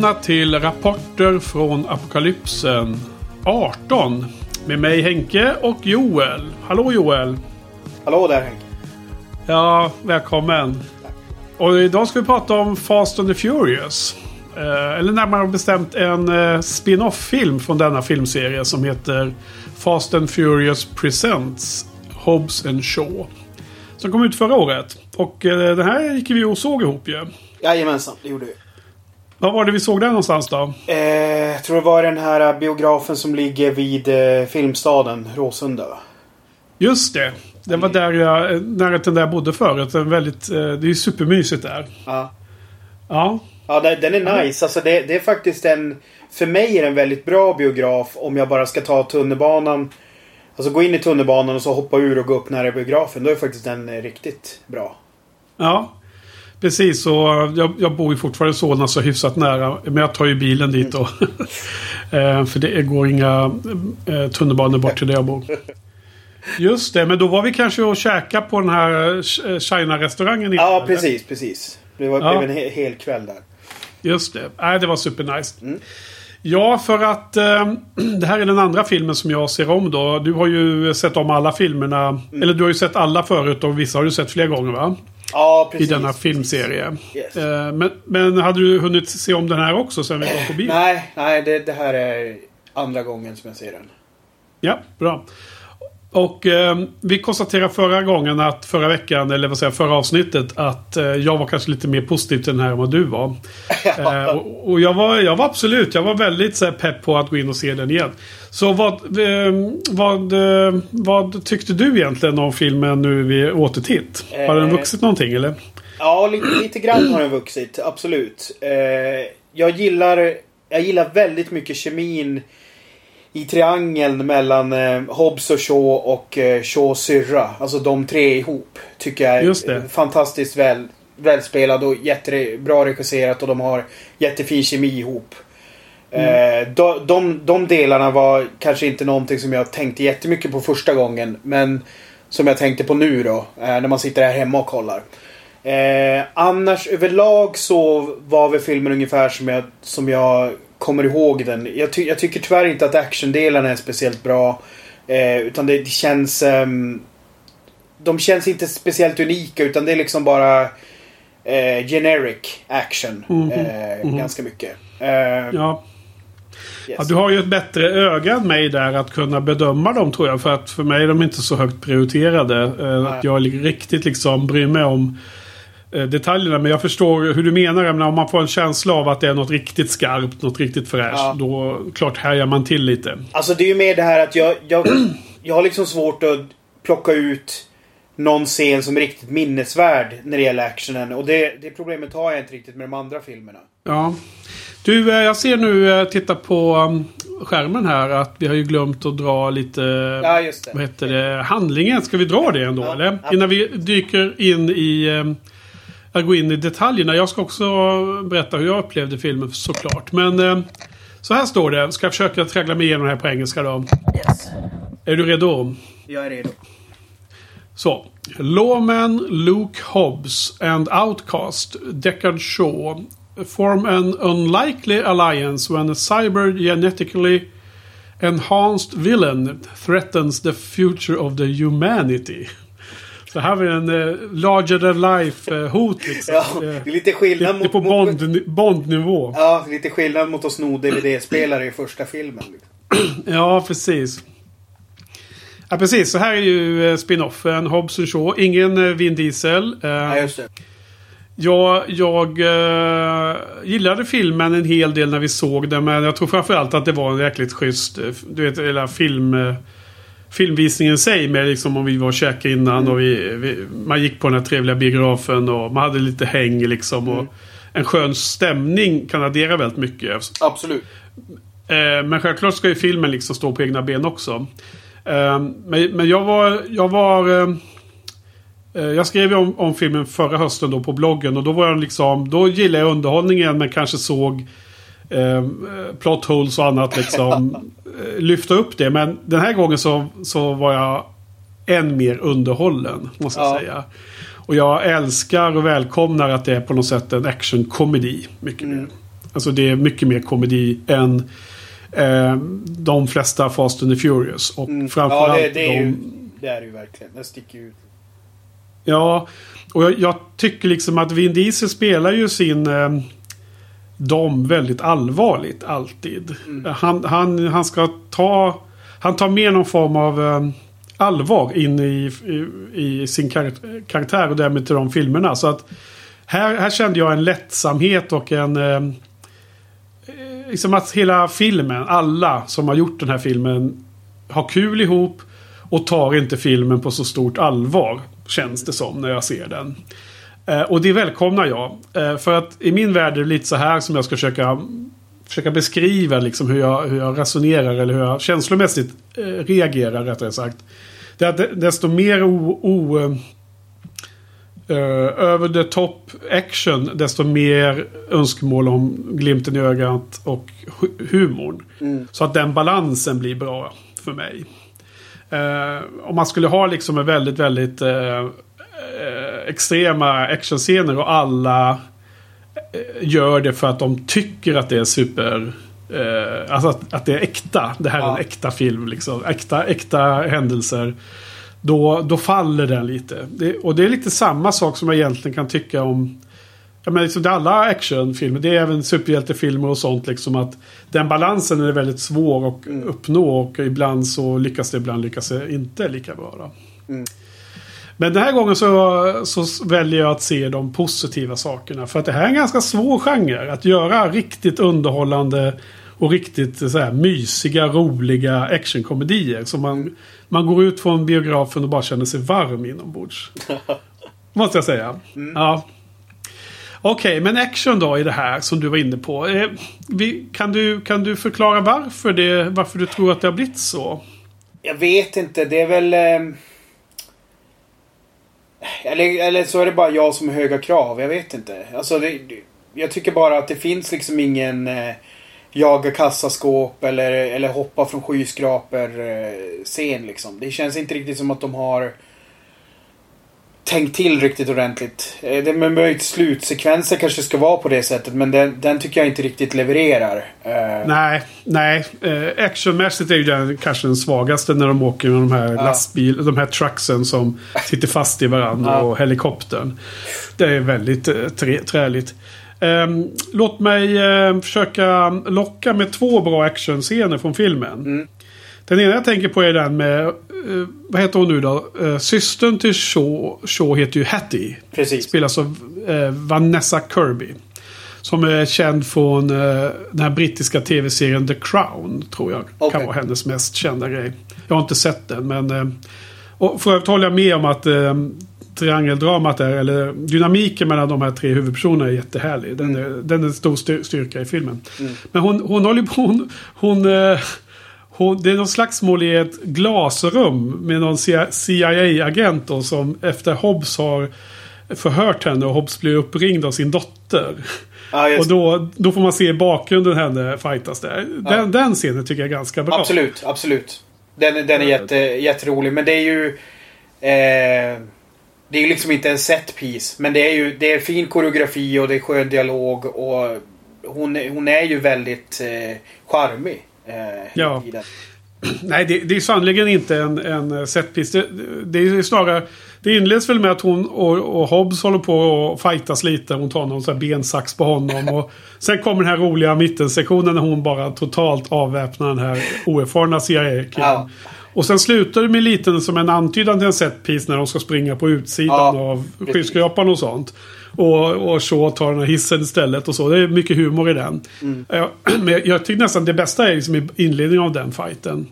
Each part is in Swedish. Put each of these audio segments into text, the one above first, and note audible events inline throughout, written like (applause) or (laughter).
Välkomna till Rapporter från Apokalypsen 18. Med mig Henke och Joel. Hallå Joel! Hallå där Henke! Ja, välkommen! Och idag ska vi prata om Fast and the Furious. Eh, eller närmare bestämt en eh, spin-off-film från denna filmserie som heter Fast and Furious Presents Hobbs and Shaw. Som kom ut förra året. Och eh, den här gick vi och såg ihop ju. Jajamensan, det gjorde vi. Vad var det vi såg där någonstans då? Eh, jag tror det var den här biografen som ligger vid eh, Filmstaden, Råsunda. Just det. Det var där jag, närheten där jag bodde förut. En väldigt, eh, det är ju supermysigt där. Ja. Ja. Ja, den den är nice. Alltså det, det är faktiskt en... För mig är det en väldigt bra biograf om jag bara ska ta tunnelbanan. Alltså gå in i tunnelbanan och så hoppa ur och gå upp nära biografen. Då är faktiskt den eh, riktigt bra. Ja. Precis, och jag, jag bor ju fortfarande i Solna så hyfsat nära. Men jag tar ju bilen dit då. (laughs) Eh, För det går inga eh, tunnelbanor bort till där jag bor. Just det, men då var vi kanske och käka på den här eh, China-restaurangen. Ja, precis, precis. Det var, Ja. en he, hel kväll där. Just det. Nej, det var supernice. Mm. Ja, för att eh, (clears throat) det här är den andra filmen som jag ser om då. Du har ju sett om alla filmerna. Mm. Eller du har ju sett alla förut och vissa har du sett flera gånger va? Ja, I denna filmserie. Yes. Eh, men, men hade du hunnit se om den här också sen vi kom på bio? Nej, nej det, det här är andra gången som jag ser den. Ja, bra. Och eh, vi konstaterade förra gången att förra veckan, eller vad säger förra avsnittet, att eh, jag var kanske lite mer positiv till den här än vad du var. (laughs) Eh, och och jag, var jag var absolut, jag var väldigt så här, pepp på att gå in och se den igen. Så vad, eh, vad, eh, vad tyckte du egentligen om filmen nu vid återtitt? Har den Eh. vuxit någonting eller? Ja, lite, lite grann har den vuxit. Absolut. Jag gillar jag gillar väldigt mycket kemin i triangeln mellan eh, Hobbs och Shaw och eh, Shaws syrra. Alltså de tre ihop. Tycker jag är fantastiskt väl, välspelad och jättebra regisserat och de har jättefin kemi ihop. Mm. Eh, de, de, de delarna var kanske inte någonting som jag tänkte jättemycket på första gången. Men som jag tänkte på nu då. Eh, när man sitter här hemma och kollar. Eh, annars överlag så var väl filmen ungefär som jag, som jag kommer ihåg den. Jag, ty jag tycker tyvärr inte att actiondelarna är speciellt bra. Eh, utan det, det känns... ehm, de känns inte speciellt unika utan det är liksom bara eh, generic action. Mhm, Eh, mhm. Ganska mycket. Eh, Ja. yes. Ja, du har ju ett bättre öga än mig där att kunna bedöma dem tror jag. För att för mig är de inte så högt prioriterade. Eh, Nej. att jag riktigt liksom bryr mig om eh, detaljerna. Men jag förstår hur du menar. Menar, om man får en känsla av att det är något riktigt skarpt, något riktigt fräscht. Ja. Då klart härjar man till lite. Alltså det är ju mer det här att jag, jag, (clears throat) jag har liksom svårt att plocka ut någon scen som är riktigt minnesvärd när det gäller actionen. Och det, det problemet har jag inte riktigt med de andra filmerna. Ja. Du, eh, jag ser nu, eh, titta på um, skärmen här, att vi har ju glömt att dra lite... Ja, just det. Vad heter det? Handlingen. Ska vi dra det ändå Ja, eller? Innan vi dyker in i... Att gå in i detaljerna. Jag ska också berätta hur jag upplevde filmen såklart. Men eh, så här står det. Ska jag försöka traggla mig igenom det här på engelska då. Yes. Är du redo? Jag är redo. Så. Lawman, Luke Hobbs and Outcast, Deckard Shaw form an unlikely alliance when a cyber genetically enhanced villain threatens the future of the humanity. Så här vi en eh, larger than life eh, hot liksom. Ja, det är lite skillnad mot... på mot Bond, Bond-nivå. ja, lite skillnad mot att sno DVD-spelare i första filmen. liksom. (clears throat) Ja, precis. Ja, precis. Så här är ju eh, spin-offen. Hobbs and Shaw. Ingen eh, Vin Diesel. Eh, Ja, just det. Jag, jag eh, gillade filmen en hel del när vi såg den. Men jag tror framförallt att det var en jäkligt schysst, du vet, hela film... filmvisningen i sig med liksom om vi var och käkade innan Mm. och vi, vi, man gick på den här trevliga biografen och man hade lite häng liksom. Och Mm. En skön stämning kan addera väldigt mycket. Absolut. Eh, men självklart ska ju filmen liksom stå på egna ben också. Eh, men, men jag var... Jag var... Eh, eh, jag skrev ju om, om filmen förra hösten då på bloggen och då var jag liksom... Då gillade jag underhållningen men kanske såg eh, plot holes och annat liksom eh, lyfta upp det. Men den här gången så, så var jag än mer underhållen, måste jag Ja. säga. Och jag älskar och välkomnar att det är på något sätt en actionkomedi. Mycket mer. Alltså det är mycket mer komedi än eh, de flesta Fast and the Furious. Och Mm. framförallt Ja, det, det, är de... ju, det är det ju verkligen. Det sticker ut. Ja, och jag, jag tycker liksom att Vin Diesel spelar ju sin... Eh, dom väldigt allvarligt alltid. Han, han, han ska ta... Han tar med någon form av eh, allvar in i, i, i sin kar- karaktär och därmed till de filmerna. Så att här, här kände jag en lättsamhet och en... Eh, eh, liksom att hela filmen, alla som har gjort den här filmen har kul ihop och tar inte filmen på så stort allvar. Känns det som när jag ser den. Eh, och det välkomnar jag. Eh, för att i min värld är det lite så här som jag ska försöka, försöka beskriva liksom hur, jag, hur jag resonerar eller hur jag känslomässigt eh, reagerar rättare sagt. Det är att de- desto mer o, o, över the top action desto mer önskemål om glimten i ögat och hu- humorn. Mm. Så att den balansen blir bra för mig. Om man skulle ha liksom en väldigt, väldigt extrema actionscener och alla eh, gör det för att de tycker att det är super... Eh, alltså att, att det är äkta. Det här är Ja. en äkta film. Liksom. Äkta, äkta händelser. Då, då faller den lite. Det, och det är lite samma sak som jag egentligen kan tycka om... Jag menar, liksom, det är alla actionfilmer. Det är även superhjältefilmer och sånt. Liksom, att den balansen är väldigt svår att uppnå. Och ibland så lyckas det, ibland lyckas det inte lika bra. Mm. Men den här gången så, så väljer jag att se de positiva sakerna. För att det här är en ganska svår genre. Att göra riktigt underhållande och riktigt så här, mysiga, roliga actionkomedier. Så man, man går ut från biografen och bara känner sig varm inombords. (laughs) Måste jag säga. Ja. Okej, men action då i det här som du var inne på. Eh, vi, kan, du, kan du förklara varför, det, varför du tror att det har blivit så? Jag vet inte. Det är väl... ehm, eller, eller så är det bara jag som har höga krav. Jag vet inte. Alltså, det, jag tycker bara att det finns liksom ingen eh, jaga kassaskåp eller, eller hoppa från skyskrapor eh, scen liksom. Det känns inte riktigt som att de har tänkt till riktigt ordentligt. Eh, Det med möjligt slutsekvenser kanske ska vara på det sättet men den, den tycker jag inte riktigt levererar. Eh, Nej, nej. Eh, actionmässigt är ju den kanske den svagaste när de åker med de här Ja. lastbil, de här trucksen som sitter fast i varandra Ja. och helikoptern. Det är väldigt trä, träligt. Ehm, låt mig försöka locka med två bra actionscener från filmen. Mm. Den ena jag tänker på är den med, eh, vad heter hon nu då? Eh, systern till Shaw, Shaw heter ju Hattie. Precis. Spelas av eh, Vanessa Kirby. Som är känd från den här brittiska tv-serien The Crown. Tror jag Okej. kan vara hennes mest kända grej. Jag har inte sett den men... Och för att hålla jag med om att triangeldramat där, eller dynamiken mellan de här tre huvudpersonerna är jättehärlig. Den, är, den är en stor styr- styrka i filmen. Mm. Men hon, hon håller på... Hon, hon, eh, hon, det är någon slagsmål i ett glasrum med någon CIA-agent då, som efter Hobbs har förhört henne och Hobbs blir uppringd av sin dotter. Just Och då, då får man se bakgrunden henne fightas där. Den, Ja. den scenen tycker jag är ganska bra. Absolut, absolut. Den, den är jätte, jätterolig. Men det är ju... Eh, det är ju liksom inte en set piece. Men det är ju det är fin koreografi och det är skön dialog. Och hon, är- hon är ju väldigt eh, charmig. Eh, Ja. tiden. (clears throat) Nej, det, det är sannoliken inte en, en setpiece. Det, det är snarare... Det inleds väl med att hon och, och Hobbs håller på och fightas lite. Hon tar någon sån här bensax på honom. Och (laughs) sen kommer den här roliga mittensektionen när hon bara totalt avväpnar den här oerfarna CIA-killen. Ja. Och sen slutar det med lite som en antydan till en setpiece när de ska springa på utsidan Ja, av skyskrapan och sånt. Och, och Shaw tar den här hissen istället och så. Det är mycket humor i den. Mm. Ja, Men jag, tycker nästan det bästa är liksom inledningen av den fighten.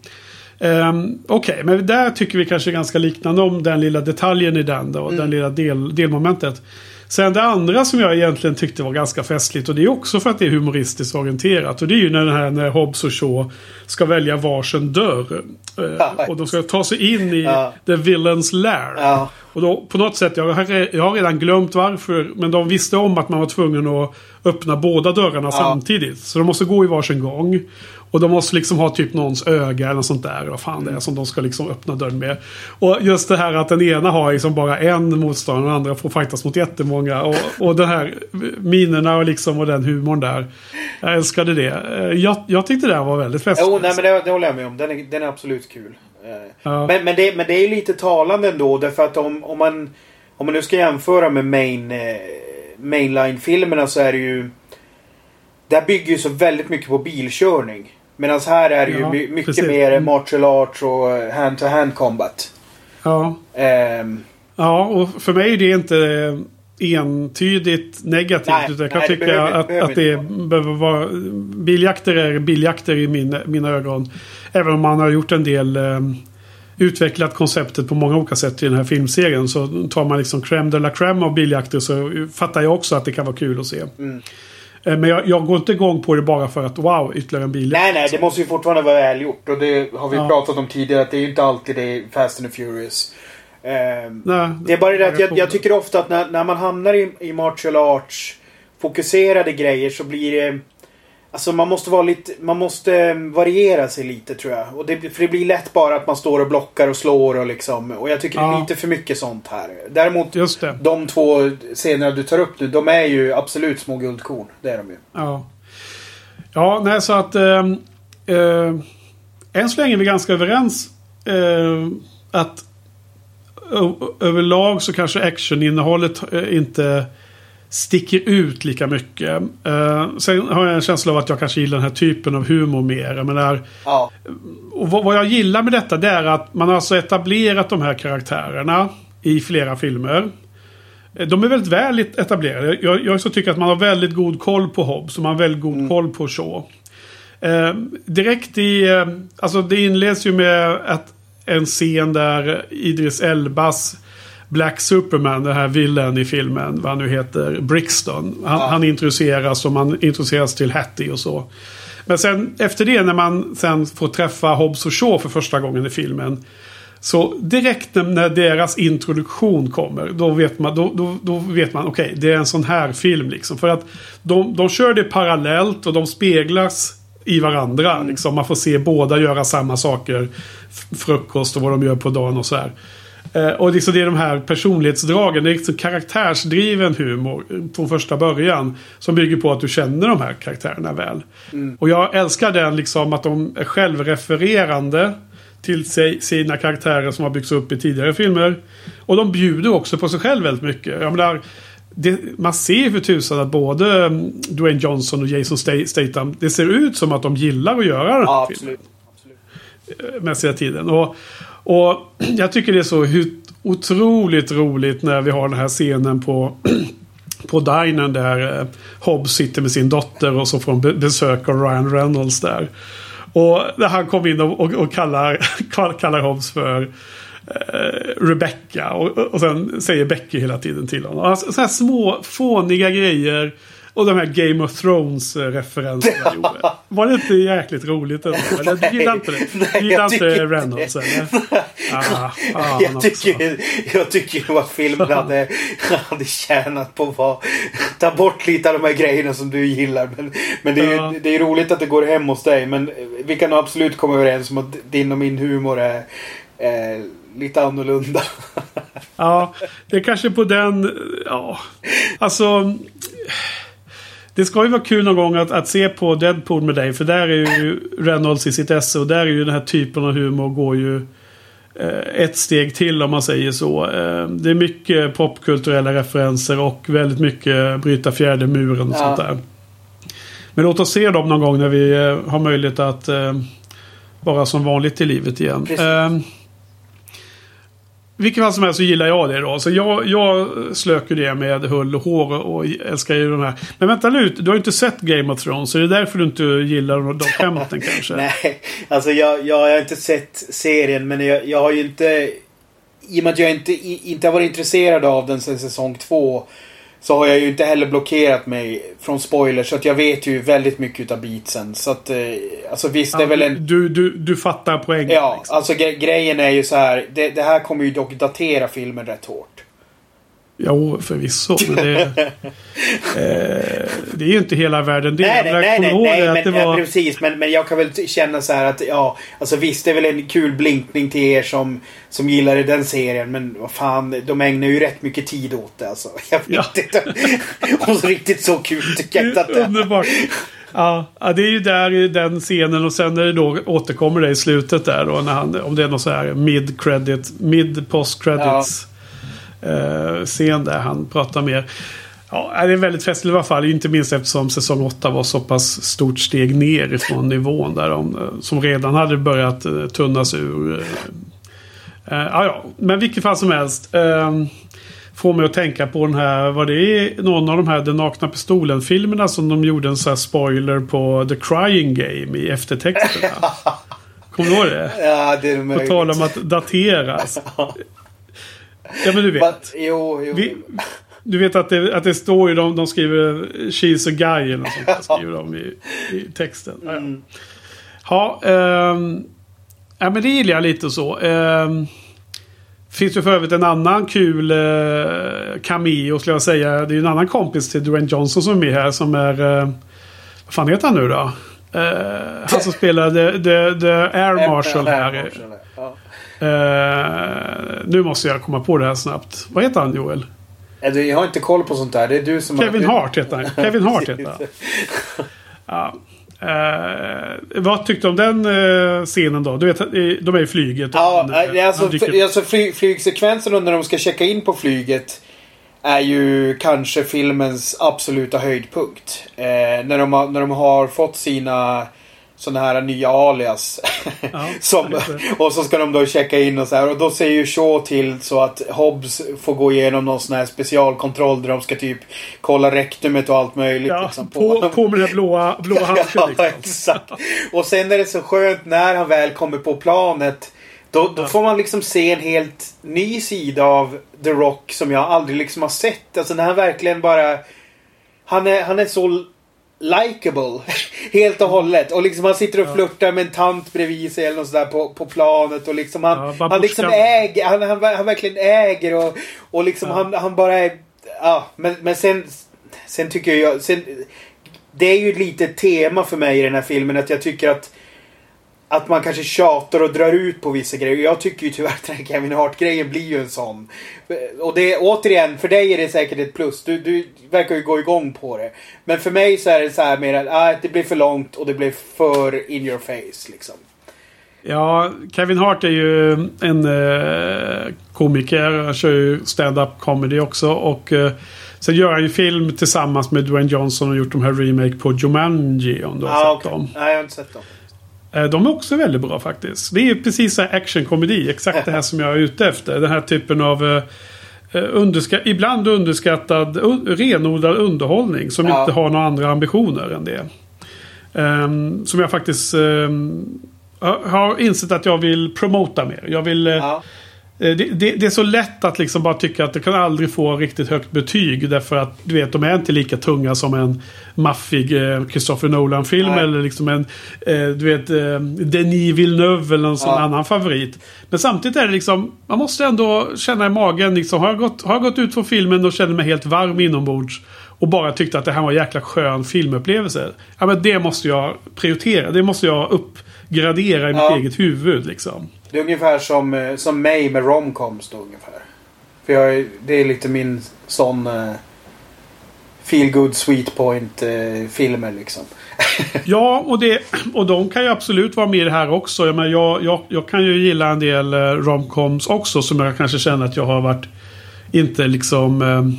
Um, Okej, okay, men där tycker vi kanske ganska liknande om den lilla detaljen i den då. Mm. Den lilla del, delmomentet. Sen det andra som jag egentligen tyckte var ganska festligt och det är också för att det är humoristiskt orienterat. Och det är ju när, den här, när Hobbs och Shaw ska välja varsin dörr. Eh, och de ska ta sig in i ja. the villains lair. Ja. Och då på något sätt, jag har, jag har redan glömt varför. Men de visste om att man var tvungen att öppna båda dörrarna ja. samtidigt. Så de måste gå i varsin gång. Och de måste liksom ha typ någons öga eller något sånt där. Vad fan det är som de ska liksom öppna dörren med. Och just det här att den ena har liksom bara en motståndare och den andra får fightas mot jättemånga. Och, och den här minerna och liksom och den humorn där. Jag älskade det. Eh, jag, jag tyckte det var väldigt festligt. Jo, nej men det, det håller jag med om. Den är, den är absolut kul. Eh, ja. Men, men, det, men det är lite talande ändå. Därför att om, om, man, om man nu ska jämföra med main, eh, mainline-filmerna så är det ju... Där bygger ju så väldigt mycket på bilkörning. Medan här är det ja, ju mycket precis. mer mm. martial arts och hand-to-hand combat. Ja. Um, ja, och för mig är det inte entydigt negativt. Nej, utan jag kan nej, tycka behöver, att, behöver att det behöver vara... Biljakter är biljakter i min, mina ögon. Även om man har gjort en del... Um, utvecklat konceptet på många olika sätt i den här filmserien. Så tar man liksom crème de la crème av biljakter så fattar jag också att det kan vara kul att se. Mm. Eh, men jag, jag, går inte igång på det bara för att wow, ytterligare en bil. Nej, nej, det måste ju fortfarande vara välgjort. Och det har vi ja. pratat om tidigare att det är inte alltid det är Fast and Furious. Eh, nej, det är bara det att jag, jag, tycker ofta att när, när man hamnar i, i martial arts fokuserade grejer så blir det Alltså man måste vara lite, man måste variera sig lite tror jag. Och det, för det blir lätt bara att man står och blockar och slår och liksom. Och jag tycker ja. det är lite för mycket sånt här. Däremot Just det. de två scenerna du tar upp nu, de är ju absolut små guldkorn. Det är de ju. Ja. Ja, nej så att... Eh, eh, än så länge är vi ganska överens. Eh, att överlag så kanske actioninnehållet eh, inte sticker ut lika mycket. Uh, sen har jag en känsla av att jag kanske gillar den här typen av humor mer. Jag menar, ja. och vad, vad, jag gillar med detta det är att man har alltså etablerat de här karaktärerna i flera filmer. Eh, de är väldigt väl etablerade. Jag, jag så tycker att man har väldigt god koll på Hobbs och man har väldigt god mm. koll på Shaw. Uh, direkt i... Uh, alltså det inleds ju med att en scen där Idris Elbas Black Superman, den här villen i filmen, vad han nu heter, Brixton. Han, ja. han introduceras och man introduceras till Hattie och så. Men sen efter det när man sen får träffa Hobbs och Shaw för första gången i filmen. Så direkt när deras introduktion kommer, då vet man, då, då, då vet man okej, okay, det är en sån här film liksom. För att de, de kör det parallellt och de speglas i varandra. Mm. Liksom. Man får se båda göra samma saker. Frukost och vad de gör på dagen och så här. Eh, och liksom det är de här personlighetsdragen. Det är liksom karaktärsdriven humor från första början. Som bygger på att du känner de här karaktärerna väl. Mm. Och jag älskar den liksom att de är självrefererande till sig, sina karaktärer som har byggts upp i tidigare filmer. Och de bjuder också på sig själv väldigt mycket. Jag menar, det, man ser för tusan att både mm, Dwayne Johnson och Jason Statham, det ser ut som att de gillar att göra den här ja, filmen. Absolut. absolut. Mässiga tiden. Och, och (clears throat) jag tycker det är så otroligt roligt när vi har den här scenen på (clears throat) på dinern där eh, Hobbs sitter med sin dotter och så får hon besök av Ryan Reynolds där. Och när han kommer in och, och, och kallar, (laughs) kallar Hobbs för eh, Rebecca och, och sen säger Becky hela tiden till honom. Alltså, så här små fåniga grejer och de här Game of Thrones-referenserna (laughs) gjorde. Var det inte jäkligt roligt ändå? Eller du gillar inte det? Du gillar inte Reynolds eller? Ah, jag, tycker, jag tycker att filmen hade, hade tjänat på att ta bort lite av de här grejerna som du gillar. Men, men det, är, ja. det är roligt att det går hem hos dig. Men vi kan absolut komma överens om att din och min humor är, är lite annorlunda. ja, det är kanske på den... Ja, alltså... Det ska ju vara kul någon gång att, att se på Deadpool med dig. För där är ju Reynolds i sitt esse. Och där är ju den här typen av humor går ju eh, ett steg till om man säger så. Eh, det är mycket popkulturella referenser och väldigt mycket bryta fjärde muren och ja. sånt där. Men låt oss se dem någon gång när vi eh, har möjlighet att vara som vanligt i livet igen vilket fall som helst så gillar jag det då. Så jag, jag slöker det med hull och hår och älskar ju de här. Men vänta nu, du har ju inte sett Game of Thrones. Så det är därför du inte gillar de skämten kanske? (laughs) Nej, alltså jag, jag har inte sett serien men jag, jag har ju inte... I och med att jag inte, inte har varit intresserad av den sedan säsong två så har jag ju inte heller blockerat mig från spoilers. Så att jag vet ju väldigt mycket utav beatsen. Så att, eh, alltså visst ja, det är väl en... Du, du, du fattar poängen. Ja, liksom. alltså gre grejen är ju så här. Det, det, här kommer ju dock datera filmen rätt hårt. Jo, förvisso. Men det, (laughs) eh, det är ju inte hela världen det. Nej, nej, nej, nej, nej men, var... precis. Men, men jag kan väl känna så här att ja, alltså visst det är väl en kul blinkning till er som, som gillade den serien. Men vad fan, de ägnar ju rätt mycket tid åt det alltså. (laughs) Jag vet ja. inte. (laughs) Så riktigt så kul tycker jag inte att det är. Underbart. Ja, det är ju där i den scenen och sen när det då återkommer det i slutet där då när han, om det är något så här mid credit, mid post credits. Ja scen där han pratar mer. Ja, det är väldigt festligt i alla fall. Inte minst eftersom säsong 8 var så pass stort steg ner ifrån nivån där de, eh, som redan hade börjat eh, tunnas ur. Eh, ja, ja, men vilket fall som helst. Eh, får mig att tänka på den här, var det någon av de här Den nakna pistolen-filmerna som de gjorde en sån här spoiler på The Crying Game i eftertexterna? (laughs) Kommer du ihåg det? Ja, det är möjligt. På tal om att dateras. (laughs) Ja men du vet. But, jo, jo. Vi, du vet att det, att det står ju, de, de skriver She's a guy eller något sånt. Skriver de i, i texten. Mm. Ja, um, ja men det gillar jag lite så. Um, Finns det för övrigt en annan kul uh, cameo skulle jag säga. Det är ju en annan kompis till Dwayne Johnson som är med här som är... Uh, vad fan heter han nu då? Uh, han som spelade the, the, the Air Marshal här. Air Marshal, ja. Uh, nu måste jag komma på det här snabbt. Vad heter han Joel? Jag har inte koll på sånt där. Det är du som Kevin har... Hart heter han. Kevin Hart heter han. (laughs) ja. Uh, vad tyckte du om den uh, scenen då? Du vet, de är i flyget. Ja, han, alltså, dyker... alltså fly, flygsekvensen när de ska checka in på flyget. Är ju kanske filmens absoluta höjdpunkt. Uh, när, de har, när de har fått sina sådana här nya alias. Ja, (laughs) som, och så ska de då checka in och så här. Och då säger ju Shaw till så att Hobbs får gå igenom någon sån här specialkontroll där de ska typ kolla rektumet och allt möjligt. Ja, liksom, på, på, på med den blåa, (laughs) blåa handsken. ja, liksom. exakt. Och sen är det så skönt när han väl kommer på planet. Då, då ja. får man liksom se en helt ny sida av The Rock som jag aldrig liksom har sett. Alltså när han verkligen bara... Han är, han är så likable. (laughs) Helt och hållet. Och liksom han sitter och flörtar med en tant bredvid sig eller något sådär på, på planet. Och liksom han, ja, han liksom äger. Han, han, han, verkligen äger och, och liksom ja. han, han bara är... Ja, men, men sen... Sen tycker jag... Sen, det är ju lite tema för mig i den här filmen att jag tycker att att man kanske tjatar och drar ut på vissa grejer. Jag tycker ju tyvärr (laughs) att den här Kevin Hart-grejen blir ju en sån. Och det återigen, för dig är det säkert ett plus. Du, du verkar ju gå igång på det. Men för mig så är det så här mer att ah, det blir för långt och det blir för in your face liksom. Ja, Kevin Hart är ju en eh, komiker. Han kör ju stand-up comedy också. Och eh, sen gör han ju film tillsammans med Dwayne Johnson och gjort de här remake på Jumanji. Om du har ah, sett okay. dem. Nej, jag har inte sett dem. Eh, de är också väldigt bra faktiskt. Det är precis så här actionkomedi. Exakt det här som jag är ute efter. Den här typen av uh, underska ibland underskattad, un renodlad underhållning. Som ja. inte har några andra ambitioner än det. Um, som jag faktiskt um, har insett att jag vill promota mer. Jag vill... Ja. Eh, det, det, det, är så lätt att liksom bara tycka att det kan aldrig få riktigt högt betyg. Därför att du vet, de är inte lika tunga som en maffig eh, Christopher Nolan-film. Eller liksom en, eh, du vet, eh, Denis Villeneuve eller någon ja. annan favorit. Men samtidigt är det liksom, man måste ändå känna i magen. Liksom, har, jag gått, har jag gått ut från filmen och känner mig helt varm inombords. Och bara tyckte att det här var en jäkla skön filmupplevelse. Ja men det måste jag prioritera. Det måste jag uppgradera i mitt eget huvud liksom. Det är ungefär som, eh, som mig med romcoms då ungefär. För jag, det är lite min sån uh, feel good sweet point uh, filmer liksom. (laughs) ja, och, det, och de kan ju absolut vara med i det här också. Jag, menar, jag, jag, jag kan ju gilla en del romcoms också som jag kanske känner att jag har varit inte liksom uh,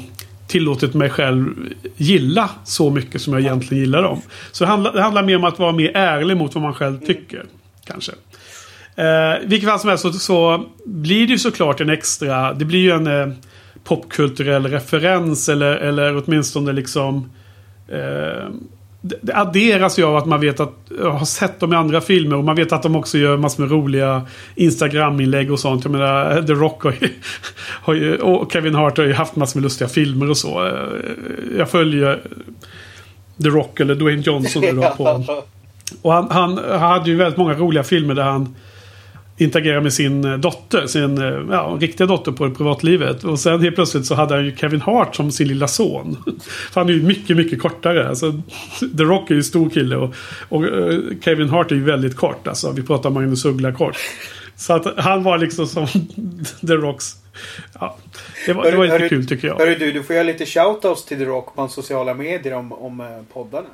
tillåtit mig själv gilla så mycket som jag egentligen gillar dem. Så det handlar, det handlar mer om att vara mer ärlig mot vad man själv tycker. Kanske. Eh, vilket fall som helst så, så blir det ju såklart en extra. Det blir ju en eh, popkulturell referens eller, eller åtminstone liksom. Eh, det adderas ju av att man vet att har sett dem i andra filmer och man vet att de också gör massor med roliga Instagram-inlägg och sånt. Jag menar, The Rock har ju, (laughs) har ju, och Kevin Hart har ju haft massor med lustiga filmer och så. Eh, Jag följer The Rock eller Dwayne Johnson då på. (laughs) Och han, han hade ju väldigt många roliga filmer där han interagerar med sin eh, dotter, sin eh, ja, riktiga dotter på privatlivet. Och sen helt plötsligt så hade han ju Kevin Hart som sin lilla son. (laughs) För han är ju mycket, mycket kortare. Alltså, (laughs) The Rock är ju stor kille och, och uh, Kevin Hart är ju väldigt kort. Alltså, vi pratar Magnus Uggla kort. Så att han var liksom som (laughs) The Rocks... Ja, det var, det var lite kul tycker jag. Hörru du, du får göra lite shoutouts till The Rock på hans sociala medier om, om eh, poddarna.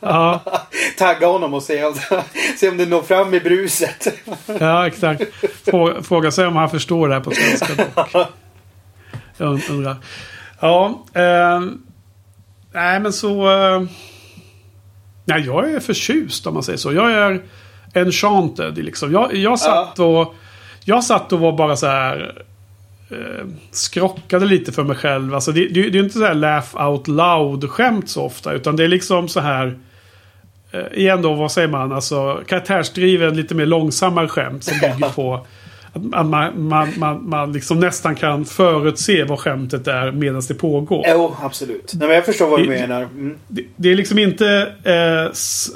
Ja. Tagga honom och se om, se om det når fram i bruset. Ja, exakt. Fråga, fråga sig om han förstår det här på svenska dock. Jag undrar. Ja. Eh, nej, men så... Eh, nej, jag är förtjust om man säger så. Jag är enchanted. Liksom. Jag, jag, satt och, jag satt och var bara så här... Eh, skrockade lite för mig själv. Alltså det, det, det är inte så här laugh out loud skämt så ofta. Utan det är liksom så här... Eh, igen då, vad säger man? Alltså karaktärsdriven, lite mer långsammare skämt som bygger på att man, man, man, man liksom nästan kan förutse vad skämtet är medan det pågår. Jo, absolut. Nej, men jag förstår vad du Det- menar. Mm. Det, det är liksom inte eh, s-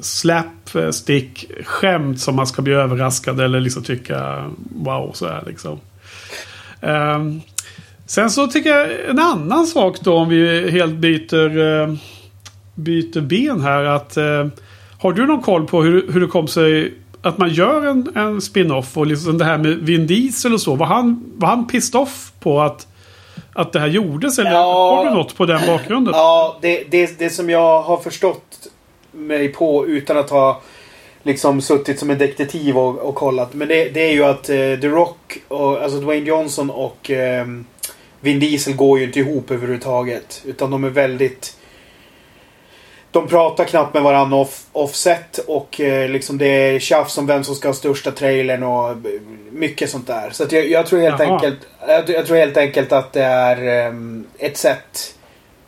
slapstick skämt som man ska bli överraskad eller liksom tycka wow så här liksom. Ehm, sen så tycker jag en annan sak då om vi helt byter, eh, byter ben här att eh, har du någon koll på hur, hur det kom sig att man gör en, en spin-off och liksom det här med Vin Diesel och så. Var han, var han pissed off på att, att det här gjordes? Eller Ja. har du något på den bakgrunden? Ja, det, det, det som jag har förstått mig på utan att ha liksom suttit som en detektiv och, och kollat. Men det, det är ju att eh, The Rock, och, alltså Dwayne Johnson och eh, Vin Diesel går ju inte ihop överhuvudtaget. Utan de är väldigt... De pratar knappt med varandra off, offset och eh, liksom det är tjafs om vem som ska ha största trailern och eh, mycket sånt där. Så jag, jag tror helt Jaha. enkelt jag, jag tror helt enkelt att det är eh, ett sätt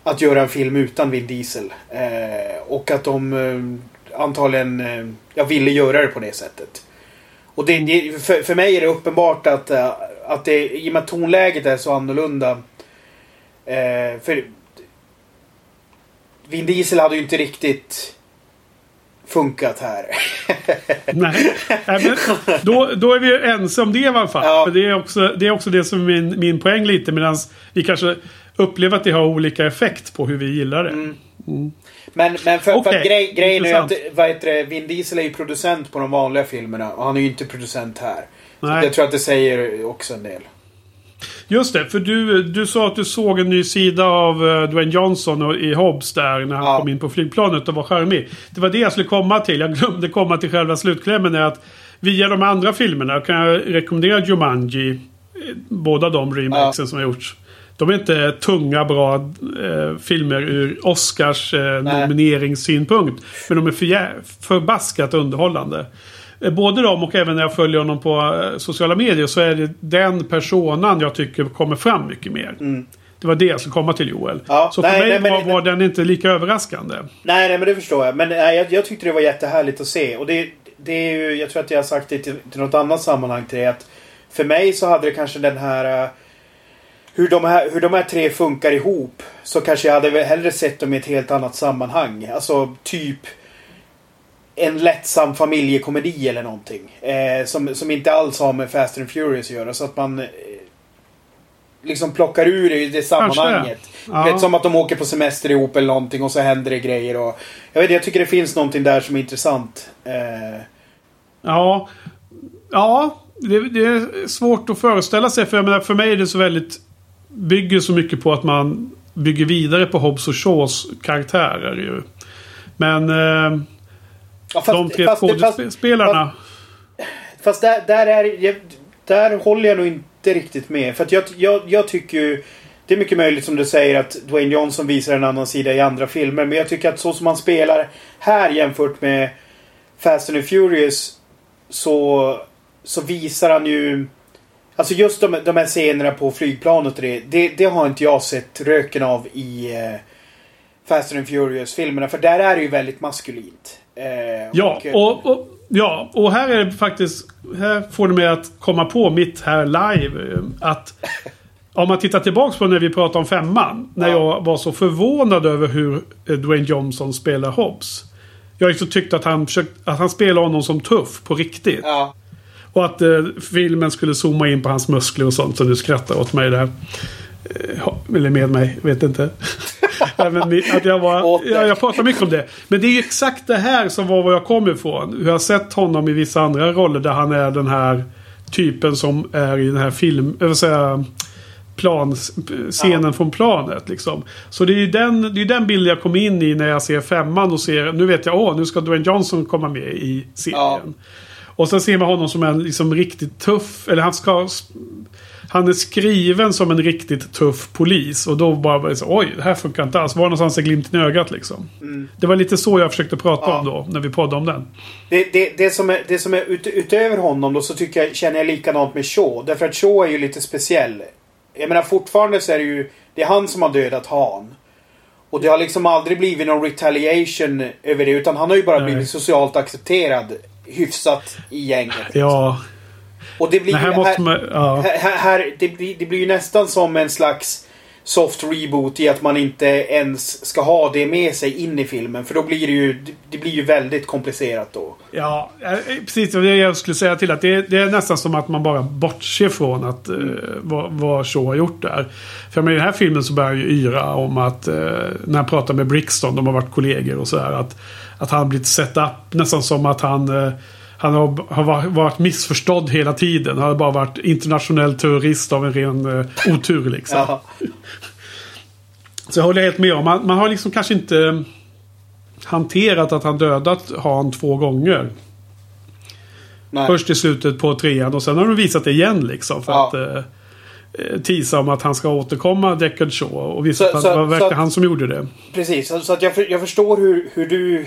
att göra en film utan Vin Diesel. Eh, och att de eh, antagligen eh, jag ville göra det på det sättet. Och det, för, för mig är det uppenbart att, eh, att det, i och med att tonläget är så annorlunda. Eh, för Vin Diesel hade ju inte riktigt funkat här. (laughs) Nej, men då, då är vi ense om det i alla fall. Ja. Det, är också, det är också det som är min, min poäng lite. Medan vi kanske upplever att det har olika effekt på hur vi gillar det. Mm. Men, men för, för Okej, att grej, grejen är ju att intressant. vad heter det, Vin Diesel är ju producent på de vanliga filmerna. Och han är ju inte producent här. Så Nej. jag tror att det säger också en del. Just det, för du, du sa att du såg en ny sida av uh, Dwayne Johnson och, i Hobbs där när han Ja. kom in på flygplanet och var charmig. Det var det jag skulle komma till. Jag glömde komma till själva slutklämmen. Är att via de andra filmerna kan jag rekommendera Jumanji. eh, Båda de remakesen som har gjorts. De är inte tunga, bra eh, filmer ur Oscars eh, nomineringssynpunkt. Men de är för, förbaskat underhållande. Eh, Både de och även när jag följer honom på eh, sociala medier så är det den personan jag tycker kommer fram mycket mer. Det var det jag skulle komma till Joel. Mm. Ja, så nej, för mig nej, men- var, var den inte lika överraskande. Nej, nej men det förstår jag. Men nej, jag, jag tyckte det var jättehärligt att se. Och det, det är ju, jag tror att jag har sagt det till, till något annat sammanhang till det. Att för mig så hade det kanske den här... Hur de, här, hur de här tre funkar ihop. Så kanske jag hade hellre sett dem i ett helt annat sammanhang. Alltså typ en lättsam familjekomedi eller någonting. Eh, som, som inte alls har med Fast and Furious att göra. Så att man eh, liksom plockar ur det i det sammanhanget. Ja. Vet, som att de åker på semester ihop eller någonting och så händer det grejer. Och, jag, vet, jag tycker det finns någonting där som är intressant. Eh, Ja, ja det, det är svårt att föreställa sig. För, jag menar, för mig är det så väldigt... Bygger så mycket på att man bygger vidare på Hobbs och Shaws karaktärer ju. Men eh, ja, fast, de tre fast- fast- skådespelarna... Fast där, där, är, där håller jag nog inte riktigt med. För att jag, jag, jag tycker ju... Det är mycket möjligt som du säger att Dwayne Johnson visar en annan sida i andra filmer. Men jag tycker att så som han spelar här jämfört med Fast and Furious. så, så visar han ju... Alltså just de, de här scenerna på flygplanet och det, det, det har inte jag sett röken av i eh, Fast and Furious-filmerna. För där är det ju väldigt maskulint. Eh, ja, och, och, ja, och här är det faktiskt... Här får du mig att komma på mitt här live. eh, Att om man tittar tillbaks på när vi pratade om femman. När Ja. jag var så förvånad över hur eh, Dwayne Johnson spelar Hobbs. Jag tyckte att han, försökte, att han spelade honom som tuff på riktigt. Ja. Och att eh, filmen skulle zooma in på hans muskler och sånt. Så du skrattar åt mig där. Eh, eller med mig, vet inte. (laughs) Men att jag, var, Åt dig. ja, jag pratar mycket om det. Men det är ju exakt det här som var var jag kom ifrån. Hur jag har sett honom i vissa andra roller där han är den här typen som är i den här film... Jag vill säga plan, scenen Ja. från planet. Liksom. Så det är ju den, det är den bilden jag kom in i när jag ser femman och ser... Nu vet jag, åh, nu ska Dwayne Johnson komma med i serien. Ja. Och sen ser man honom som en liksom riktigt tuff... Eller han ska... Han är skriven som en riktigt tuff polis. Och då bara, så, oj, det här funkar inte alls. Var någonstans är glimten i ögat liksom? Det var lite så jag försökte prata Ja. om då, när vi poddade om den. Det, det, det som är, det som är ut, utöver honom då så tycker jag, känner jag likadant med Shaw. Därför att Shaw är ju lite speciell. Jag menar fortfarande så är det ju... Det är han som har dödat Han. Och det har liksom aldrig blivit någon retaliation över det. Utan han har ju bara Nej. blivit socialt accepterad. Hyfsat i gänget. Ja, Och det blir ju... här måste man... Ja. här, här, här, det, blir, det blir ju nästan som en slags soft reboot i att man inte ens ska ha det med sig in i filmen. För då blir det ju, det- blir ju väldigt komplicerat då. Ja, eh, eh, precis. Det var det jag skulle säga till. Att det, det är nästan som att man bara bortser från att, uh, vad, vad Shaw har gjort där. För med den här filmen så börjar han ju yra om att uh, när han pratar med Brixton, de har varit kollegor och sådär. Att, att han har blivit set up nästan som att han uh, han har, har varit- missförstådd hela tiden. Han har bara varit internationell terrorist av en ren eh, otur liksom. Ja. (laughs) Så jag håller helt med om. Man, man har liksom kanske inte hanterat att han dödat Han två gånger. Nej. Först i slutet på trean och sen har de visat det igen liksom. För Ja. att eh, eh, tisa om att han ska återkomma Deckard Shaw. Och visa Så- att så- det var verkligen han som gjorde det. Precis, så så att jag, för, jag förstår hur, hur, du,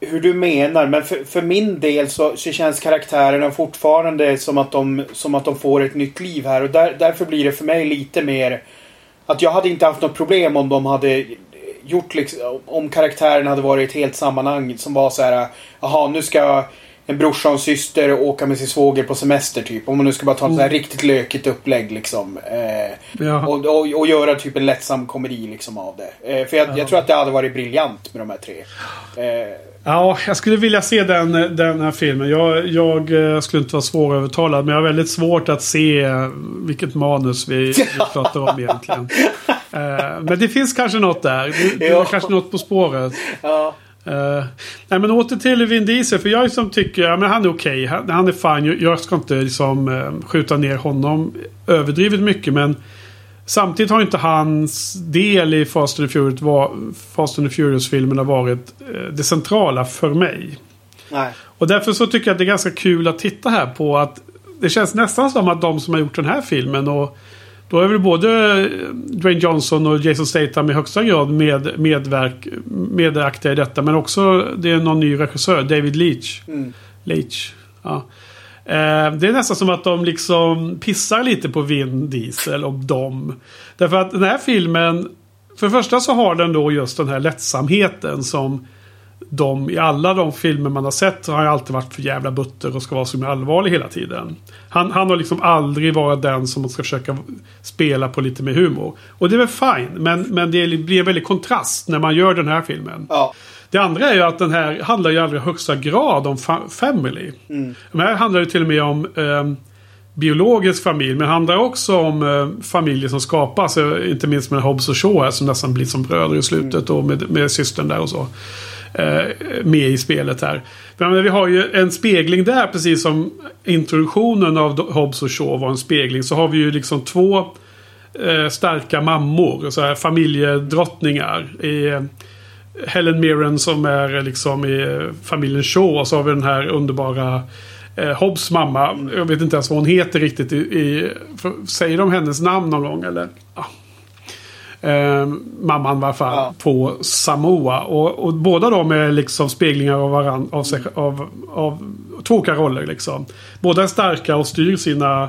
hur du menar. Men för, för min del så, så känns karaktärerna fortfarande som att, de, som att de får ett nytt liv här. Och där, därför blir det för mig lite mer... Att jag hade inte haft något problem om de hade gjort liksom, Om karaktären hade varit ett helt sammanhang som var så här. Jaha, nu ska en brorsa och en syster åka med sin svåger på semester typ. Om man nu ska bara ta ett Mm. riktigt lökigt upplägg liksom. Eh, Ja. och, och, och göra typ en lättsam komedi liksom av det. Eh, för jag, jag tror att det hade varit briljant med de här tre. Eh, Ja, jag skulle vilja se den, den här filmen. Jag, jag eh, skulle inte vara svårövertalad. Men jag har väldigt svårt att se eh, vilket manus vi, vi (laughs) pratar om egentligen. Eh, men det finns kanske något där. Det, det är Ja. kanske något på spåret. ja. Uh, nej men åter till Vin Diesel. För jag liksom tycker ja, men han är okej. Han, han är fine. Jag, jag ska inte liksom, skjuta ner honom överdrivet mycket. Men samtidigt har inte hans del i Fast and the Furious, Fast and the Furious-filmerna varit eh, det centrala för mig. Nej. Och därför så tycker jag att det är ganska kul att titta här på att det känns nästan som att de som har gjort den här filmen och då är väl både Dwayne Johnson och Jason Statham i högsta grad med, medverk, medaktiga i detta. Men också det är någon ny regissör, David Leach. Mm. Leach. Ja. Eh, det är nästan som att de liksom pissar lite på Vin Diesel och dem. Därför att den här filmen, för det första så har den då just den här lättsamheten som de i alla de filmer man har sett har han alltid varit för jävla butter och ska vara så allvarlig hela tiden. Han, han har liksom aldrig varit den som ska försöka spela på lite mer humor. Och det är väl fine, men, men det blir en väldig kontrast när man gör den här filmen. Ja. Det andra är ju att den här handlar i allra högsta grad om fa- family. Mm. Den här handlar ju till och med om ehm, biologisk familj. Men handlar också om eh, familjer som skapas. eh, Inte minst med Hobbs och Shaw här, som nästan blir som bröder i slutet. Och med, med systern där och så. Eh, med i spelet här. Men vi har ju en spegling där. Precis som introduktionen av Hobbs och Shaw var en spegling. Så har vi ju liksom två eh, starka mammor. Så här, familjedrottningar. I, eh, Helen Mirren som är liksom i eh, familjen Shaw. Och så har vi den här underbara eh, Hobbs mamma. Jag vet inte ens vad hon heter riktigt. I, i, för, säger de hennes namn någon gång eller? Ja. Eh, mamman alla fall. Ja. På Samoa. Och, och båda de är liksom speglingar av varandra. Av, sig, av, av två olika roller liksom. Båda är starka och styr sina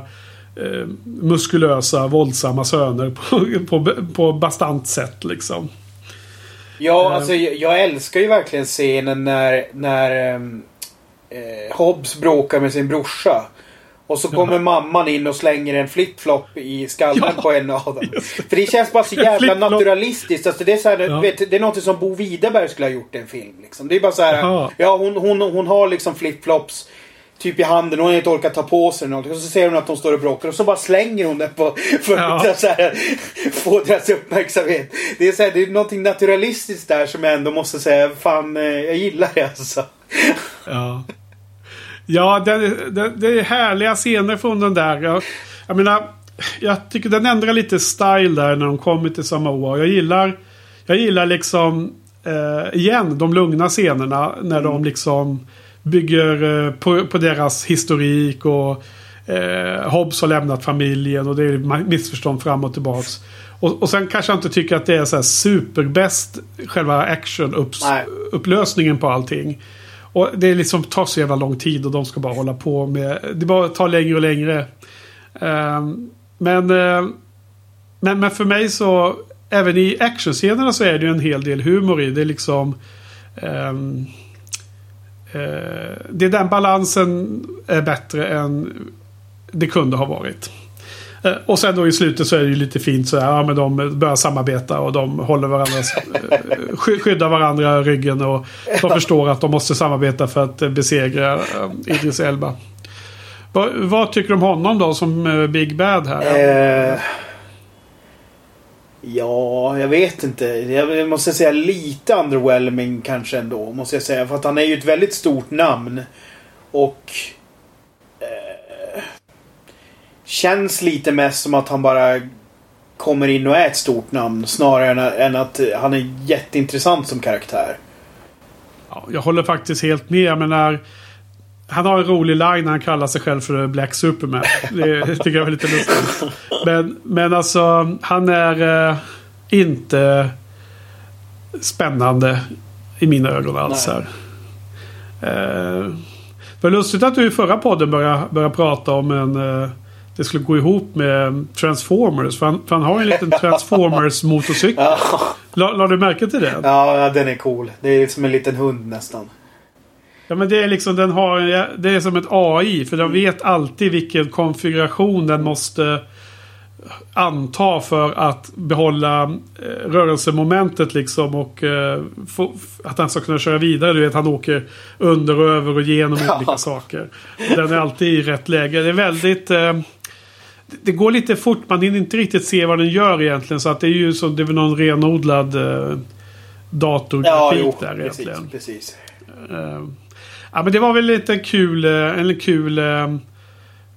eh, muskulösa, våldsamma söner på, på, på bastant sätt liksom. Ja, Eh. alltså jag, älskar ju verkligen scenen när, när ehm, eh, Hobbs bråkar med sin brorsa. Och så kommer mamman in och slänger en flip-flop i skallen Ja, på en av dem. För det känns bara så jävla naturalistiskt. Alltså det, är så här, Ja. vet, det är något som Bo Widerberg skulle ha gjort i en film. Liksom. Det är bara så här. Ja, hon, hon, hon har liksom flip-flops. Typ i handen. Hon har inte orkat ta på sig någonting. Och så ser hon att de står och bråkar. Och så bara slänger hon den på. För Ja. att (laughs) så här, få deras uppmärksamhet. Det är, så här, det är någonting naturalistiskt där som jag ändå måste säga. Fan, eh, jag gillar det alltså. Ja. Ja, det, det, det är härliga scener från den där. Jag, jag menar, jag tycker den ändrar lite style där när de kommer till Samoa. Jag gillar, jag gillar liksom, eh, igen, de lugna scenerna. När de liksom bygger eh, på, på deras historik och eh, Hobbs har lämnat familjen och det är missförstånd fram och tillbaks. Och, och sen kanske jag inte tycker att det är så här superbäst själva action-upplösningen på allting. Och det är liksom tar så jävla lång tid och de ska bara hålla på med... Det bara tar längre och längre. Ehm, men, eh, men, men för mig så... Även i actionscenerna så är det ju en hel del humor i. Det är liksom... eh, Eh, det är den balansen är bättre än det kunde ha varit. Eh, och sen då i slutet så är det ju lite fint så här, ja men de börjar samarbeta och de håller varandra. Eh, sky- skyddar varandra i ryggen och de förstår att de måste samarbeta för att besegra Idris Elba. Vad, vad tycker du om honom då som Big Bad här? Eh, ja, jag vet inte. Jag måste säga lite underwhelming kanske ändå. Måste jag säga. För att han är ju ett väldigt stort namn. Och... Eh, känns lite mest som att han bara kommer in och är ett stort namn. Snarare än, än att han är jätteintressant som karaktär. Ja, jag håller faktiskt helt med. Jag menar, han har en rolig line när han kallar sig själv för Black Superman. Det, tycker jag är lite lustigt. Men, men alltså, han är eh, inte spännande i mina ögon alls Nej. här. Eh, det var lustigt att du i förra podden började, började prata om en... Eh, det skulle gå ihop med Transformers. För han, för han har en liten Transformers-motorcykel. Ja, La, la du märke till det? ja, den är cool. Det är som en liten hund nästan. Ja men det är liksom den har Det är som ett AI. För den vet alltid vilken konfiguration den måste anta för att behålla eh, rörelsemomentet liksom och eh, få, att han ska kunna köra vidare. Du vet han åker under och över och genom Ja. olika saker. Den är alltid i rätt läge. Det är väldigt... Eh, det går lite fort. Man hinner inte riktigt se vad den gör egentligen. Så att det är ju så, det är väl någon renodlad eh, Ja, datorgrafik jo. där Precis, egentligen. precis. Eh, ja, men det var väl lite kul, eh, en kul eh,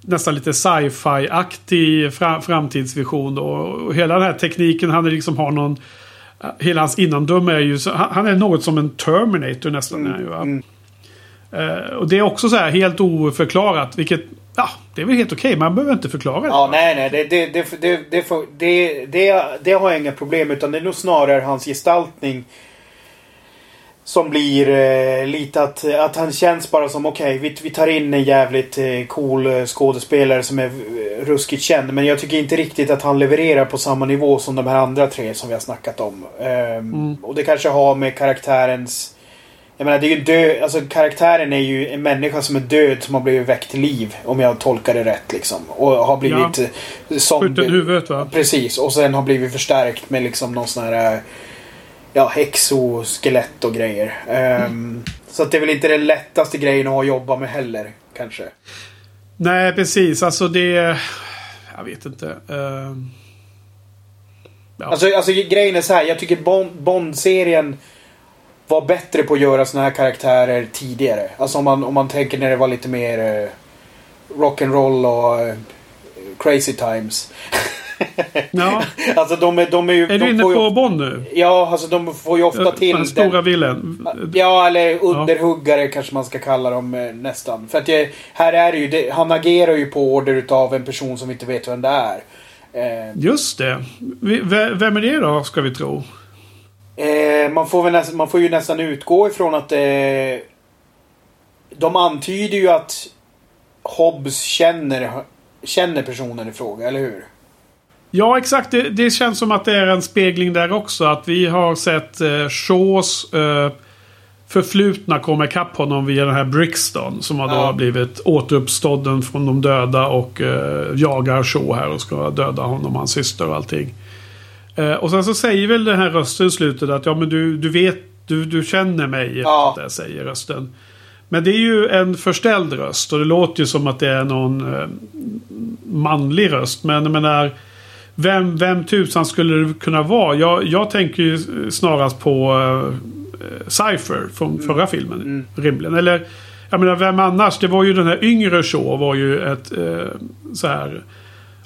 nästan lite sci-fi-aktig fra, framtidsvision. Då. Och hela den här tekniken, han är liksom har någon... eh, Hela hans innandöme är ju... Han, är något som en Terminator nästan. är ju? Mm. Och det är också så här helt oförklarat. Vilket... Ja, det är väl helt okej. Man behöver inte förklara det. Ja, nej, nej. Det, det, det, det, det, det, det, det har jag inga problem Utan det är nog snarare hans gestaltning. Som blir eh, lite att, att han känns bara som okej, vi, vi tar in en jävligt eh, cool eh, skådespelare som är eh, ruskigt känd. Men jag tycker inte riktigt att han levererar på samma nivå som de här andra tre som vi har snackat om. Ehm, Och det kanske har med karaktärens... Jag menar det är ju död, alltså karaktären är ju en människa som är död som har blivit väckt till liv. Om jag tolkar det rätt liksom. Och har blivit ja. Skjuten i huvudet va? Precis, och sen har blivit förstärkt med liksom någon sån här... Ja, exoskelett och grejer. Ehm, så att det är väl inte den lättaste grejen att jobba med heller, kanske. Nej, precis. Alltså det... Jag vet inte. Eh, ja. Alltså, alltså grejen är så här, jag tycker Bond- Bond-serien var bättre på att göra såna här karaktärer tidigare. Alltså om man, om man tänker när det var lite mer eh, rock'n'roll och eh, crazy times. (laughs) ja. (laughs) Alltså de är, de är ju... Är du inne får ju- på Bond nu? Ja, alltså de får ju ofta till Den stora villen? Ja, eller underhuggare kanske man ska kalla dem eh, nästan. För att jag, här är det ju, det, han agerar ju på order utav en person som vi inte vet vem det är. Eh, Just det. Vem är det då, ska vi tro? eh, man, får väl nästan, man får ju nästan utgå ifrån att... Eh, de antyder ju att Hobbs känner, känner personen i fråga, eller hur? Ja, exakt. Det, det känns som att det är en spegling där också. Att vi har sett eh, Shaws eh, förflutna komma ikapp honom via den här Brixton. Som har då Ja. blivit återuppstådden från de döda och eh, jagar Shaw här och ska döda honom och hans syster och allting. Eh, och sen så säger väl den här rösten i slutet att ja men du, du vet, du, du känner mig. Ja. Där, säger rösten. Men det är ju en förställd röst och det låter ju som att det är någon eh, manlig röst. Men jag menar, vem, vem tusan skulle det kunna vara? Jag, jag tänker ju snarast på uh, Cypher från förra filmen. Rimligen. Eller, jag menar, vem annars? Det var ju den här yngre Shaw var ju ett eh, så här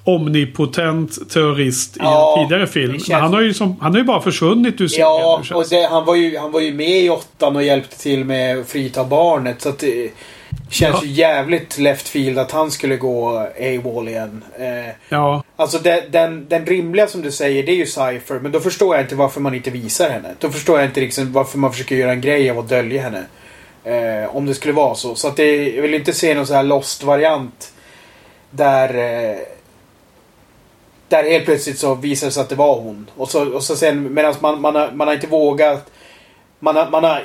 omnipotent terrorist i Ja, en tidigare film. känns- han har ju, som, han har ju bara försvunnit ur serien. Ja, och det, han, var ju, han var ju med i åttan och hjälpte till med att frita barnet. Så att det känns ju jävligt left field att han skulle gå AWOL igen. Eh, Ja, alltså det, den, den rimliga som du säger, det är ju Cypher. Men då förstår jag inte varför man inte visar henne. Då förstår jag inte liksom varför man försöker göra en grej av att dölja henne. Eh, om det skulle vara så. Så att det, jag vill inte se någon så här lost-variant. Där... Eh, där helt plötsligt så visar det sig att det var hon. Och så, och så sen medan man, man, har, man har inte vågat... Man har, man har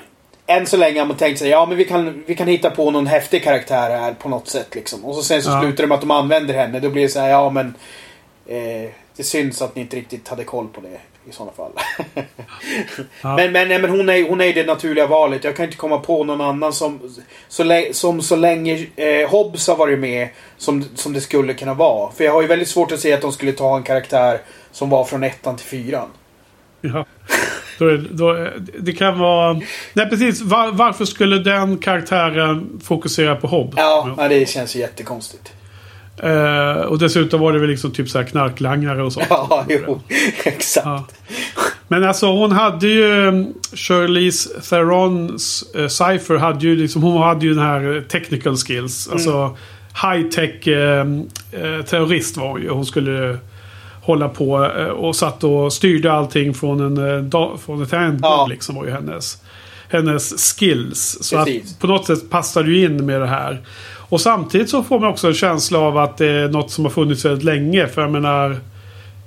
än så länge har man tänkt sig ja men vi kan, vi kan hitta på någon häftig karaktär här på något sätt liksom. Och så sen så Ja. slutar det med att de använder henne. Då blir det så här ja men... Eh, det syns att ni inte riktigt hade koll på det i sådana fall. (laughs) Ja. Men, men, nej, men hon, är, hon är det naturliga valet. Jag kan inte komma på någon annan som så, som så länge eh, Hobbs har varit med som, som det skulle kunna vara. För jag har ju väldigt svårt att se att de skulle ta en karaktär som var från ettan till fyran. Ja. (laughs) Då är, då, det kan vara... Nej precis. Var, varför skulle den karaktären fokusera på Hobbs? Ja, ja. det känns ju jättekonstigt. Eh, och dessutom var det väl liksom typ så här knarklangare och sånt. Ja, jo. Exakt. Ja. Men alltså hon hade ju... um, Charlize Therons uh, Cypher hade ju liksom... Hon hade ju den här technical skills. Alltså high tech eh, eh, terrorist var hon ju. Hon skulle hålla på eh, och satt och styrde allting från en eh, från ett handboard Ja. liksom var ju hennes, hennes skills. Så Precis. att på något sätt passar du in med det här. Och samtidigt så får man också en känsla av att det är något som har funnits väldigt länge. För jag menar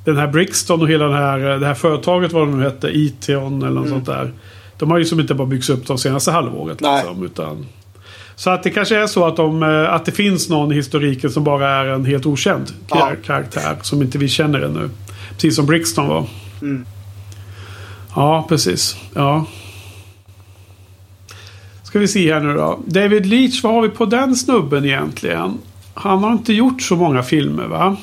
den här Brixton och hela den här, det här företaget vad det nu hette, Ition eller något sånt där. De har ju som inte bara byggts upp de senaste halvåret. Nej. Liksom, utan, så att det kanske är så att, de, eh, att det finns någon i historiken som bara är en helt okänd Ja. kar- karaktär. Som inte vi känner ännu. Precis som Brixton var. Mm. Ja, precis. Ja. Ska vi se här nu då. David Leach, vad har vi på den snubben egentligen? Han har inte gjort så många filmer va?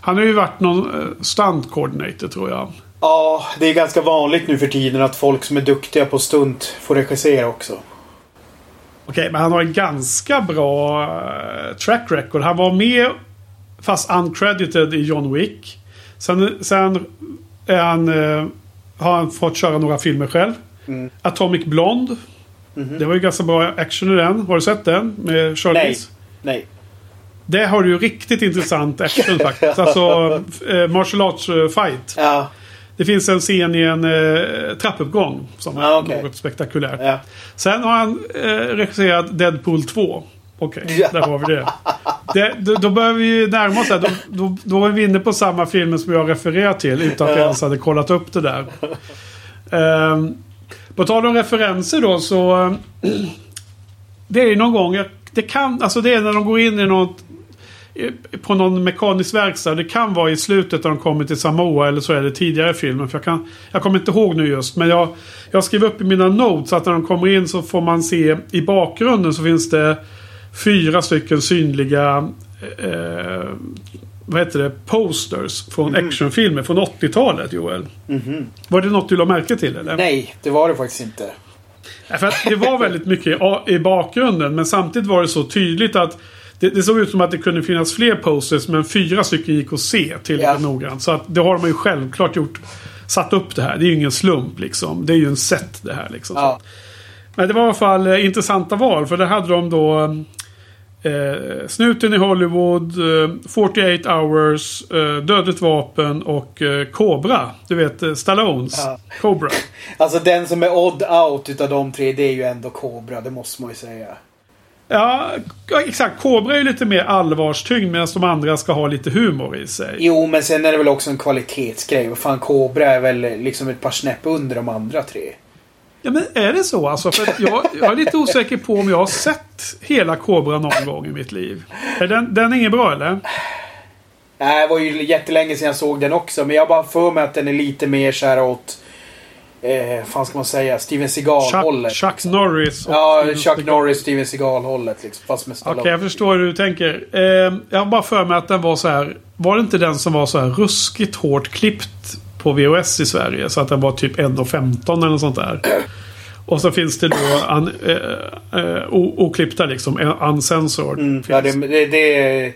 Han har ju varit någon uh, stunt coordinator tror jag. Ja, det är ganska vanligt nu för tiden att folk som är duktiga på stunt får regissera också. Okej, men han har en ganska bra eh, track record. Han var med, fast uncredited, i John Wick. Sen, sen han, eh, har han fått köra några filmer själv. Mm. Atomic Blonde. Mhm. Det var ju ganska bra action i den. Har du sett den? Med Charlize? Nej. Det har ju riktigt intressant action (laughs) faktiskt. Alltså eh, martial arts eh, fight. Ja, Det finns en scen i en eh, trappuppgång som är Ja, okej. något spektakulärt. ja. Sen har han eh, regisserat Deadpool 2. Okej, Ja. där har vi det. det då, då börjar vi ju närma oss det. Då, då, då är vi inne på samma filmer som jag refererar till utan att jag Ja. ens hade kollat upp det där. Um, på tal om referenser då så... eh, (clears throat) det är någon gång... Det kan... Alltså det är när de går in i något... i- På någon mekanisk verkstad. Det kan vara i slutet när de kommer till Samoa eller så är det tidigare i filmen. För jag, kan, jag kommer inte ihåg nu just. Men jag, jag skrev upp i mina notes att när de kommer in så får man se i bakgrunden så finns det fyra stycken synliga eh, vad heter det? Posters från actionfilmer från 80-talet Joel. Mhm. Var det något du la märke till eller? Nej, det var det faktiskt inte. Ja, För det var väldigt mycket i bakgrunden men samtidigt var det så tydligt att det, det såg ut som att det kunde finnas fler posters men fyra stycken gick att se tillräckligt Ja. noggrant. Så att det har man ju självklart gjort. Satt upp det här. Det är ju ingen slump liksom. Det är ju en set det här liksom. Ja. Men det var i alla fall eh, intressanta val. För där hade de då Eh, snuten i Hollywood, eh, 48 hours, eh, Dödligt vapen och eh, Cobra. Du vet eh, Stallones. Ja. Cobra. (laughs) Alltså den som är odd out utav de tre, det är ju ändå Cobra. Det måste man ju säga. Ja, exakt. Cobra är ju lite mer allvarstyngd medan de andra ska ha lite humor i sig. Jo, men sen är det väl också en kvalitetsgrej. Vad fan, Cobra är väl liksom ett par snäpp under de andra tre. Ja, men är det så alltså? För jag, jag är lite osäker på om jag har sett hela Cobra någon gång i mitt liv. Är den, den är ingen bra eller? Nej, det var ju jättelänge sedan jag såg den också. Men jag bara för mig att den är lite mer så här åt... Eh, fan ska man säga? Steven Seagal-hållet. Chuck, Chuck Norris. Ja, Steven Chuck Seagal. Norris, Steven Seagal-hållet liksom. Fast med Okej, Stallone. jag förstår hur du tänker. Eh, jag har bara för mig att den var så här. Var det inte den som var så här ruskigt hårt klippt på VHS i Sverige? Så att den var typ 1.15 eller något sånt där. (clears throat) Och så finns det då un, eh, eh, oklippta liksom. Uncensored. Mm, ja, det, det, det...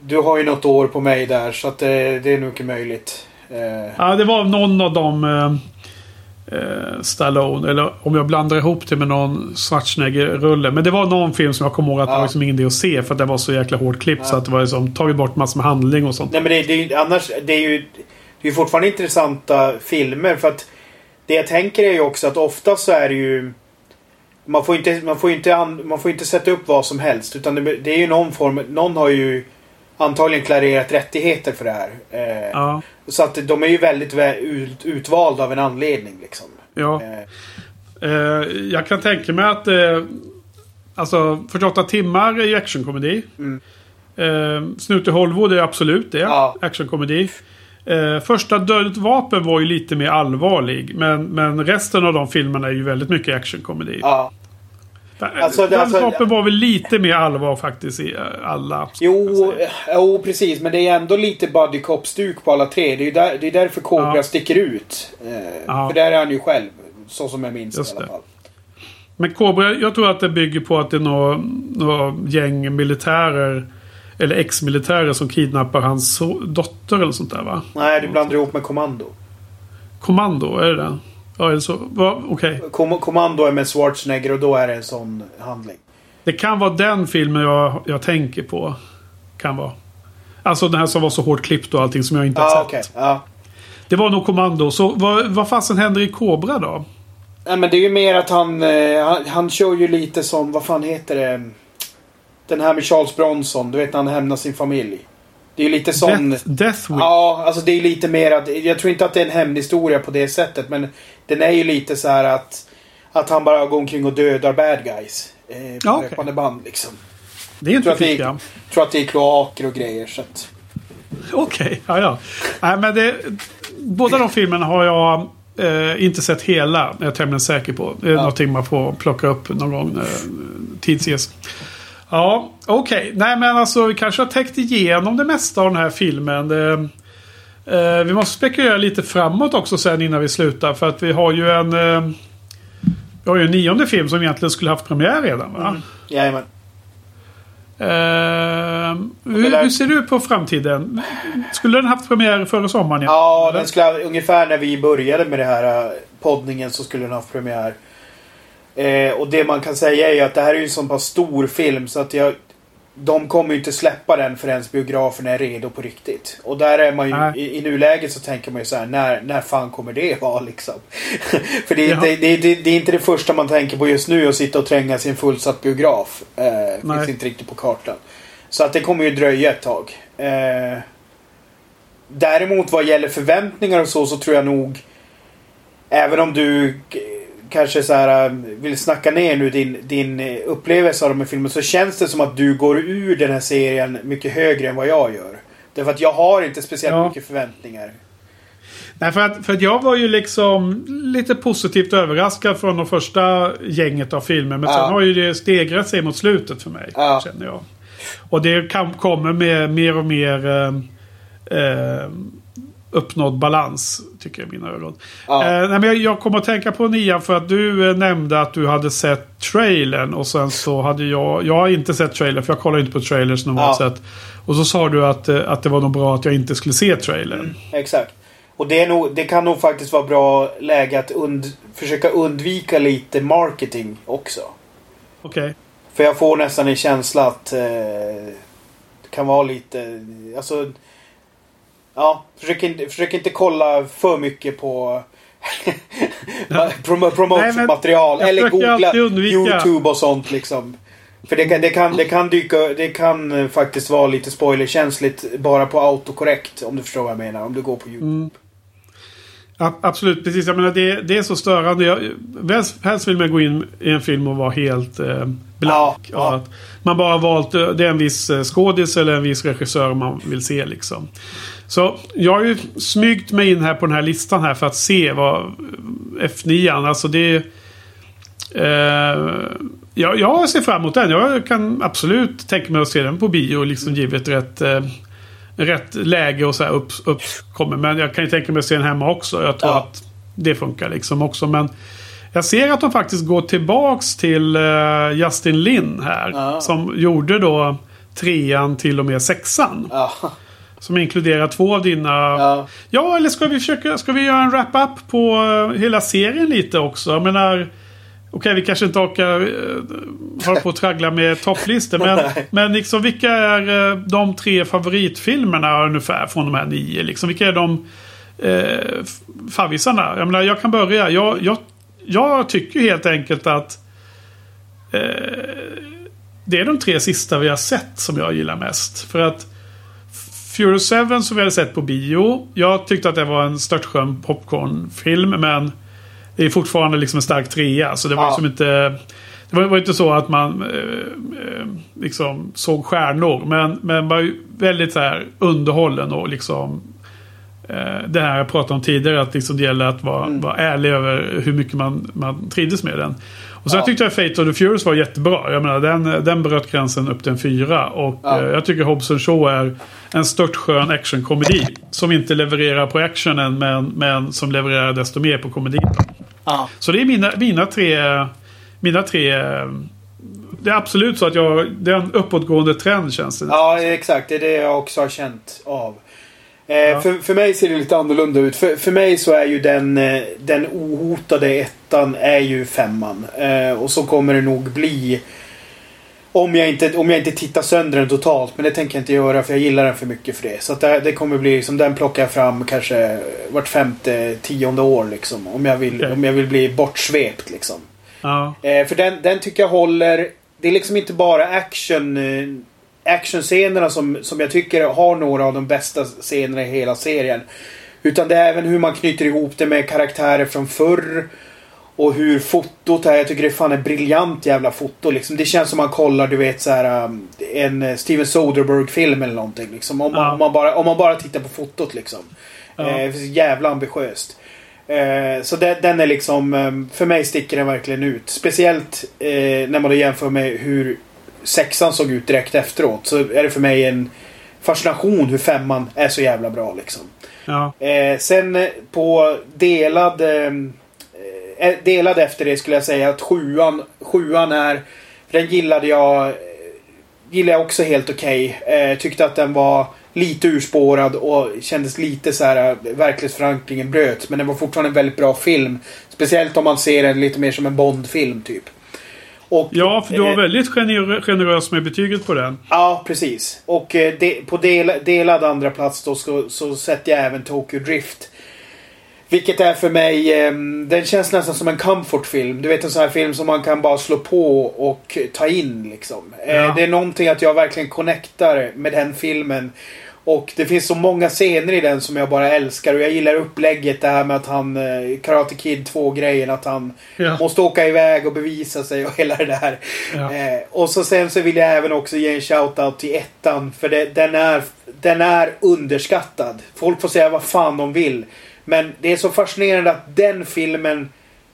Du har ju något år på mig där, så att det, det är nog inte möjligt. Eh, Ja, det var någon av dem. Eh, eh, Stallone. Eller om jag blandar ihop det med någon Schwarzenegger-rulle. Men det var någon film som jag kommer ihåg att det Ja. var liksom ingen idé att se. För att den var så jäkla hårt klippt. Så att det var liksom tagit bort massor med handling och sånt. Nej men det, det annars, det är ju det är ju fortfarande intressanta filmer för att det jag tänker är ju också att ofta så är det ju man får inte, man får inte, an, man får inte sätta upp vad som helst utan det, det är ju någon form, någon har ju antagligen klarerat rättigheter för det här. Eh, Ja. Så att de är ju väldigt väl ut, utvalda av en anledning liksom. ja. Eh, Eh, jag kan tänka mig att... Eh, alltså 48 timmar är ju actionkomedi. Mm. Eh, Snut i Hollywood är absolut det. Ja. Actionkomedi. Eh, första Dödligt vapen var ju lite mer allvarlig. Men, men resten av de filmerna är ju väldigt mycket actionkomedi. ja. Eh, Alltså, det- Dödligt alltså- var väl lite mer allvar faktiskt i eh, alla. Jo, jo, precis. Men det är ändå lite buddy cop-stuk på alla tre. Det är ju där, det är därför Cobra Ja. sticker ut. Eh, Ja. För där är han ju själv. Så som jag minns Just i alla fall. Men Cobra, jag tror att det bygger på att det är några, några gäng militärer. Eller ex-militärer som kidnappar hans dotter eller sånt där va? Nej, du blandar ihop med Kommando. Kommando, är det det? Ja, det så? Okej. Kom Kommando är med Schwarzenegger och då är det en sån handling. Det kan vara den filmen jag, jag tänker på. Kan vara. Alltså den här som var så hårt klippt och allting som jag inte har sett. okej. Ja. Det var nog Kommando. Så vad, vad fasen händer i Cobra då? Nej, men det är ju mer att han, eh, han... Han kör ju lite som... Vad fan heter det? Den här med Charles Bronson. Du vet när han hämnar sin familj. Det är ju lite sån... Death, Death. Ja, alltså det är lite mer att... Jag tror inte att det är en hämndhistoria på det sättet. Men den är ju lite så här att... Att han bara går omkring och dödar bad guys. Eh, på Ja, löpande band liksom. Det är inte Tror att det fick är- jag. tror att det är kloaker och grejer. Så att... Okej, ja ja. Nej, men det, båda de filmerna har jag eh, inte sett hela. Är jag tämligen säker på. Det är Ja. någonting man får plocka upp någon gång när tids ges. Ja, okej. Nej, men alltså vi kanske har täckt igenom det mesta av den här filmen. Det, eh, vi måste spekulera lite framåt också sen innan vi slutar. För att vi har ju en... Eh, vi har ju en nionde film som egentligen skulle haft premiär redan va? Mm. Jajamän. Eh, hur, hur ser du på framtiden? Skulle den haft premiär före sommaren? Ja, Eller? den skulle, ha- ungefär när vi började med det här eh, poddningen så skulle den ha haft premiär. Eh, och det man kan säga är ju att det här är ju en så pass stor film så att jag... De kommer ju inte släppa den förrän biografen är redo på riktigt. Och där är man ju... Nej. I, I nuläget så tänker man ju så här, när, när fan kommer det (laughs) vara liksom? För det är, Ja. inte, det, det, det är inte det första man tänker på just nu att sitta och trängas i en fullsatt biograf. Eh, finns inte riktigt på kartan. Så att det kommer ju dröja ett tag. Eh, Däremot vad gäller förväntningar och så, så tror jag nog... Även om du kanske så här äh, vill snacka ner nu din, din eh, upplevelse av de här filmerna så känns det som att du går ur den här serien mycket högre än vad jag gör. Därför att jag har inte speciellt Ja. mycket förväntningar. Nej, för att, för att jag var ju liksom lite positivt överraskad från de första gänget av filmer. Men Ja. sen har ju det stegrat sig mot slutet för mig. Ja. Känner jag. Och det kan, kommer med mer och mer eh, eh, uppnådd balans. Tycker jag i mina ögon. Ja. Eh, nej, men jag, jag kommer att tänka på nian för att du eh, nämnde att du hade sett trailern. Och sen så hade jag... Jag har inte sett trailern för jag kollar inte på trailers normalt Ja. sett. Och så sa du att, eh, att det var nog bra att jag inte skulle se trailern. Exakt. Och det, nog, det kan nog faktiskt vara bra läge att und, försöka undvika lite marketing också. Okej. För jag får nästan en känsla att eh, det kan vara lite... Alltså... Ja, försök inte, försök inte kolla för mycket på (laughs) prom promotionmaterial. Eller googla YouTube och sånt liksom. För det kan, det, kan, det kan dyka... Det kan eh, faktiskt vara lite spoilerkänsligt bara på autokorrekt. Om du förstår vad jag menar. Om du går på YouTube. Mm. absolut, precis. Jag menar det, det är så störande. Jag, helst vill man gå in i en film och vara helt eh, blank. Ja, ja. Att man bara valt... Eh, det är en viss eh, skådis eller en viss regissör man vill se liksom. Så jag har ju smygt mig in här på den här listan här för att se vad F9 alltså det... Eh, jag, jag ser fram emot den. Jag kan absolut tänka mig att se den på bio. Liksom givet rätt, eh, rätt läge och så här upp, uppkommer. Men jag kan ju tänka mig att se den hemma också. Jag tror ja. att det funkar liksom också. Men jag ser att de faktiskt går tillbaks till eh, Justin Lin här. Ja. Som gjorde då trean till och med sexan. Ja. Som inkluderar två av dina... Ja, ja eller ska vi försöka... Ska vi göra en wrap-up på eh, hela serien lite också? Jag menar... Okej, vi kanske inte orkar uh, hålla på och traggla med (laughs) topplistor. men, men liksom, vilka är uh, de tre favoritfilmerna ungefär från de här nio? Liksom, vilka är de uh, favvisarna? Jag menar, jag kan börja. Jag, jag, jag tycker helt enkelt att uh, det är de tre sista vi har sett som jag gillar mest. För att Fury 7 som vi hade sett på bio. Jag tyckte att det var en störtskön popcornfilm men det är fortfarande liksom en stark trea. Så det var ja. liksom inte... Det var, var inte så att man eh, eh, liksom såg stjärnor. Men, men var väldigt så här underhållen och liksom... Eh, det här jag pratade om tidigare. Att liksom det gäller att vara, mm. vara ärlig över hur mycket man, man trivdes med den. Och så ja. jag tyckte jag Fate of the Furious var jättebra. Jag menar den, den bröt gränsen upp till en fyra. Och ja. eh, jag tycker Hobson Show är en stört skön actionkomedi. Som inte levererar på actionen men, men som levererar desto mer på komedin. Ja. Så det är mina, mina tre... Mina tre... Det är absolut så att jag... Det är en uppåtgående trend känns det. Ja, exakt. Det är det jag också har känt av. Eh, ja. för, för mig ser det lite annorlunda ut. För, för mig så är ju den, eh, den ohotade ettan är ju femman. Eh, och så kommer det nog bli. Om jag, inte, om jag inte tittar sönder den totalt. Men det tänker jag inte göra för jag gillar den för mycket för det. Så det, det kommer bli som den plockar jag fram kanske vart femte, tionde år liksom. Om jag vill, okay. om jag vill bli bortsvept liksom. Ja. Eh, för den, den tycker jag håller. Det är liksom inte bara action eh, actionscenerna som, som jag tycker har några av de bästa scenerna i hela serien. Utan det är även hur man knyter ihop det med karaktärer från förr. Och hur fotot är. Jag tycker det fan är briljant jävla foto. Liksom. Det känns som man kollar du vet så här, um, en Steven Soderbergh-film eller någonting. Liksom. Om, man, ja. om, man bara, om man bara tittar på fotot liksom. Ja. Eh, jävla ambitiöst. Eh, så det, den är liksom, um, för mig sticker den verkligen ut. Speciellt eh, när man då jämför med hur sexan såg ut direkt efteråt. Så är det för mig en fascination hur femman är så jävla bra liksom. Ja. Eh, sen eh, på delad... Eh, eh, delad efter det skulle jag säga att sjuan, sjuan är... Den gillade jag... Gillade jag också helt okej. Okay. Eh, tyckte att den var lite urspårad och kändes lite så här verklighetsförankringen bröt. Men den var fortfarande en väldigt bra film. Speciellt om man ser den lite mer som en Bondfilm typ. Och, ja, för du var eh, väldigt gener generös med betyget på den. Ja, precis. Och eh, de, på del, delad andra plats då så, så sätter jag även Tokyo Drift. Vilket är för mig, eh, den känns nästan som en comfortfilm. Du vet en sån här film som man kan bara slå på och ta in liksom. Eh, ja. det är någonting att jag verkligen connectar med den filmen. Och det finns så många scener i den som jag bara älskar. Och jag gillar upplägget det här med att han, eh, Karate Kid 2-grejen, att han ja. måste åka iväg och bevisa sig och hela det där. Ja. Eh, och så sen så vill jag även också ge en shout-out till ettan. För det, den, är, den är underskattad. Folk får säga vad fan de vill. Men det är så fascinerande att den filmen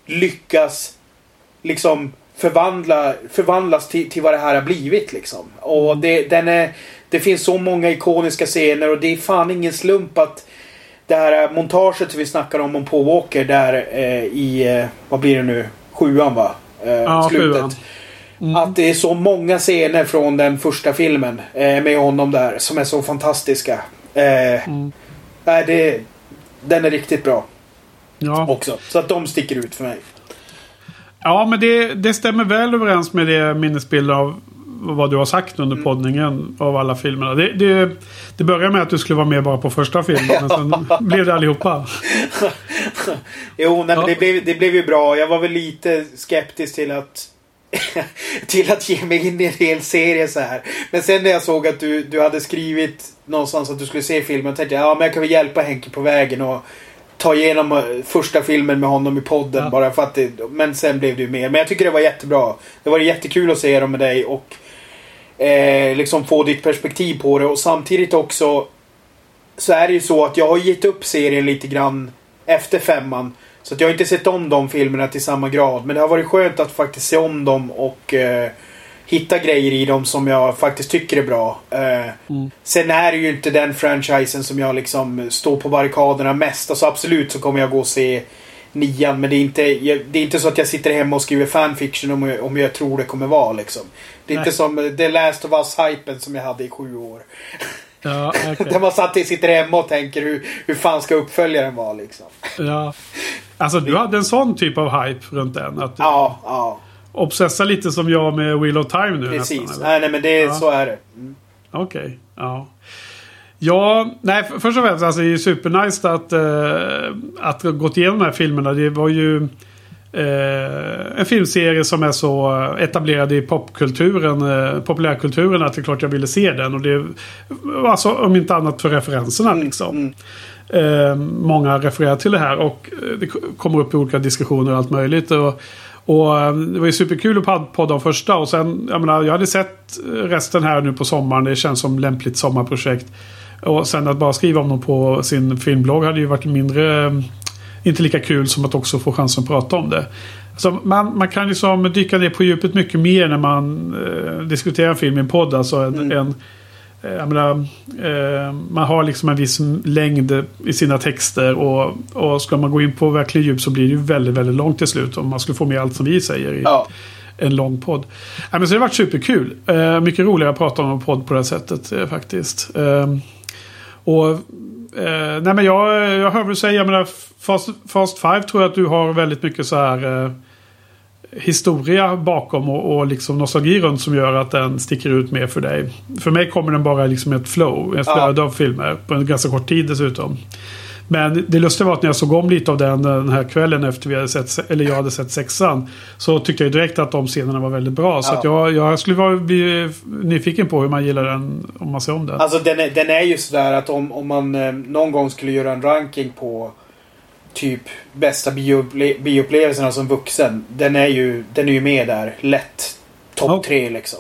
lyckas liksom förvandla, förvandlas till, till vad det här har blivit liksom. Och det, den är det finns så många ikoniska scener och det är fan ingen slump att det här montaget vi snackar om om Paul Walker där eh, i, eh, vad blir det nu, sjuan va? Eh, ja, slutet. Mm. Att det är så många scener från den första filmen eh, med honom där som är så fantastiska. Eh, mm. Nej, det, den är riktigt bra. Ja. Också. Så att de sticker ut för mig. Ja, men det, det stämmer väl överens med det minnesbild av vad du har sagt under mm. poddningen av alla filmerna. Det, det, det började med att du skulle vara med bara på första filmen. Men sen (laughs) blev det allihopa. jo, nej, men det, blev, det blev ju bra. Jag var väl lite skeptisk till att (laughs) till att ge mig in i en hel serie så här. Men sen när jag såg att du, du hade skrivit någonstans att du skulle se filmen. tänkte jag ja men jag kan väl hjälpa Henke på vägen och ta igenom eh, första filmen med honom i podden. Ja. Bara för att det, men sen blev det ju mer. Men jag tycker det var jättebra. Det var jättekul att se dem med dig och eh, liksom få ditt perspektiv på det. Och samtidigt också så är det ju så att jag har gett upp serien lite grann efter femman. Så att jag har inte sett om de filmerna till samma grad. Men det har varit skönt att faktiskt se om dem och eh, hitta grejer i dem som jag faktiskt tycker är bra. Eh, mm. Sen är det ju inte den franchisen som jag liksom står på barrikaderna mest. Alltså absolut så kommer jag gå och se nian. Men det är inte, det är inte så att jag sitter hemma och skriver fanfiction om jag, om jag tror det kommer vara liksom. Det är Nej. inte som The Last of Us-hypen som jag hade i sju år. Ja, (laughs) okay. Där man satt, sitter hemma och tänker hur, hur fan ska uppföljaren vara liksom. Ja. Alltså du hade en sån typ av hype runt den? Att ja, ja. Obsessa lite som jag med Wheel of Time nu Precis. Nästan, nej, nej men det, ja. så är det. Mm. Okej, okay. ja. Ja, nej först och främst alltså det är supernice att, uh, att gått igenom de här filmerna. Det var ju Eh, en filmserie som är så etablerad i popkulturen, eh, populärkulturen att det är klart jag ville se den. Och det var alltså om inte annat för referenserna mm, liksom. Mm. Eh, många refererar till det här och eh, det kommer upp i olika diskussioner och allt möjligt. Och, och eh, det var ju superkul att podda om första och sen, jag menar, jag hade sett resten här nu på sommaren. Det känns som lämpligt sommarprojekt. Och sen att bara skriva om dem på sin filmblogg hade ju varit mindre inte lika kul som att också få chansen att prata om det. Så man, man kan liksom dyka ner på djupet mycket mer när man eh, diskuterar en film i en podd. Alltså en, mm. en eh, menar, eh, man har liksom en viss längd i sina texter och, och ska man gå in på verklig djup så blir det ju väldigt, väldigt långt till slut om man skulle få med allt som vi säger i ja. en lång podd. Ja, men så det har varit superkul. Eh, mycket roligare att prata om en podd på det här sättet eh, faktiskt. Och Eh, nej men jag, jag hör väl säga, jag menar Fast, Fast Five tror jag att du har väldigt mycket så här eh, historia bakom och, och liksom nostalgi runt som gör att den sticker ut mer för dig. För mig kommer den bara liksom ett flow. Jag spelade ja. av filmer på en ganska kort tid dessutom. Men det lustiga var att när jag såg om lite av den den här kvällen efter vi hade sett, eller jag hade sett sexan. Så tyckte jag direkt att de scenerna var väldigt bra. Ja. Så att jag, jag skulle vara bli nyfiken på hur man gillar den om man ser om den. Alltså den är, den är ju sådär att om, om man eh, någon gång skulle göra en ranking på typ bästa bioupplevelserna som vuxen. Den är ju, den är ju med där. Lätt. Topp okay. tre liksom.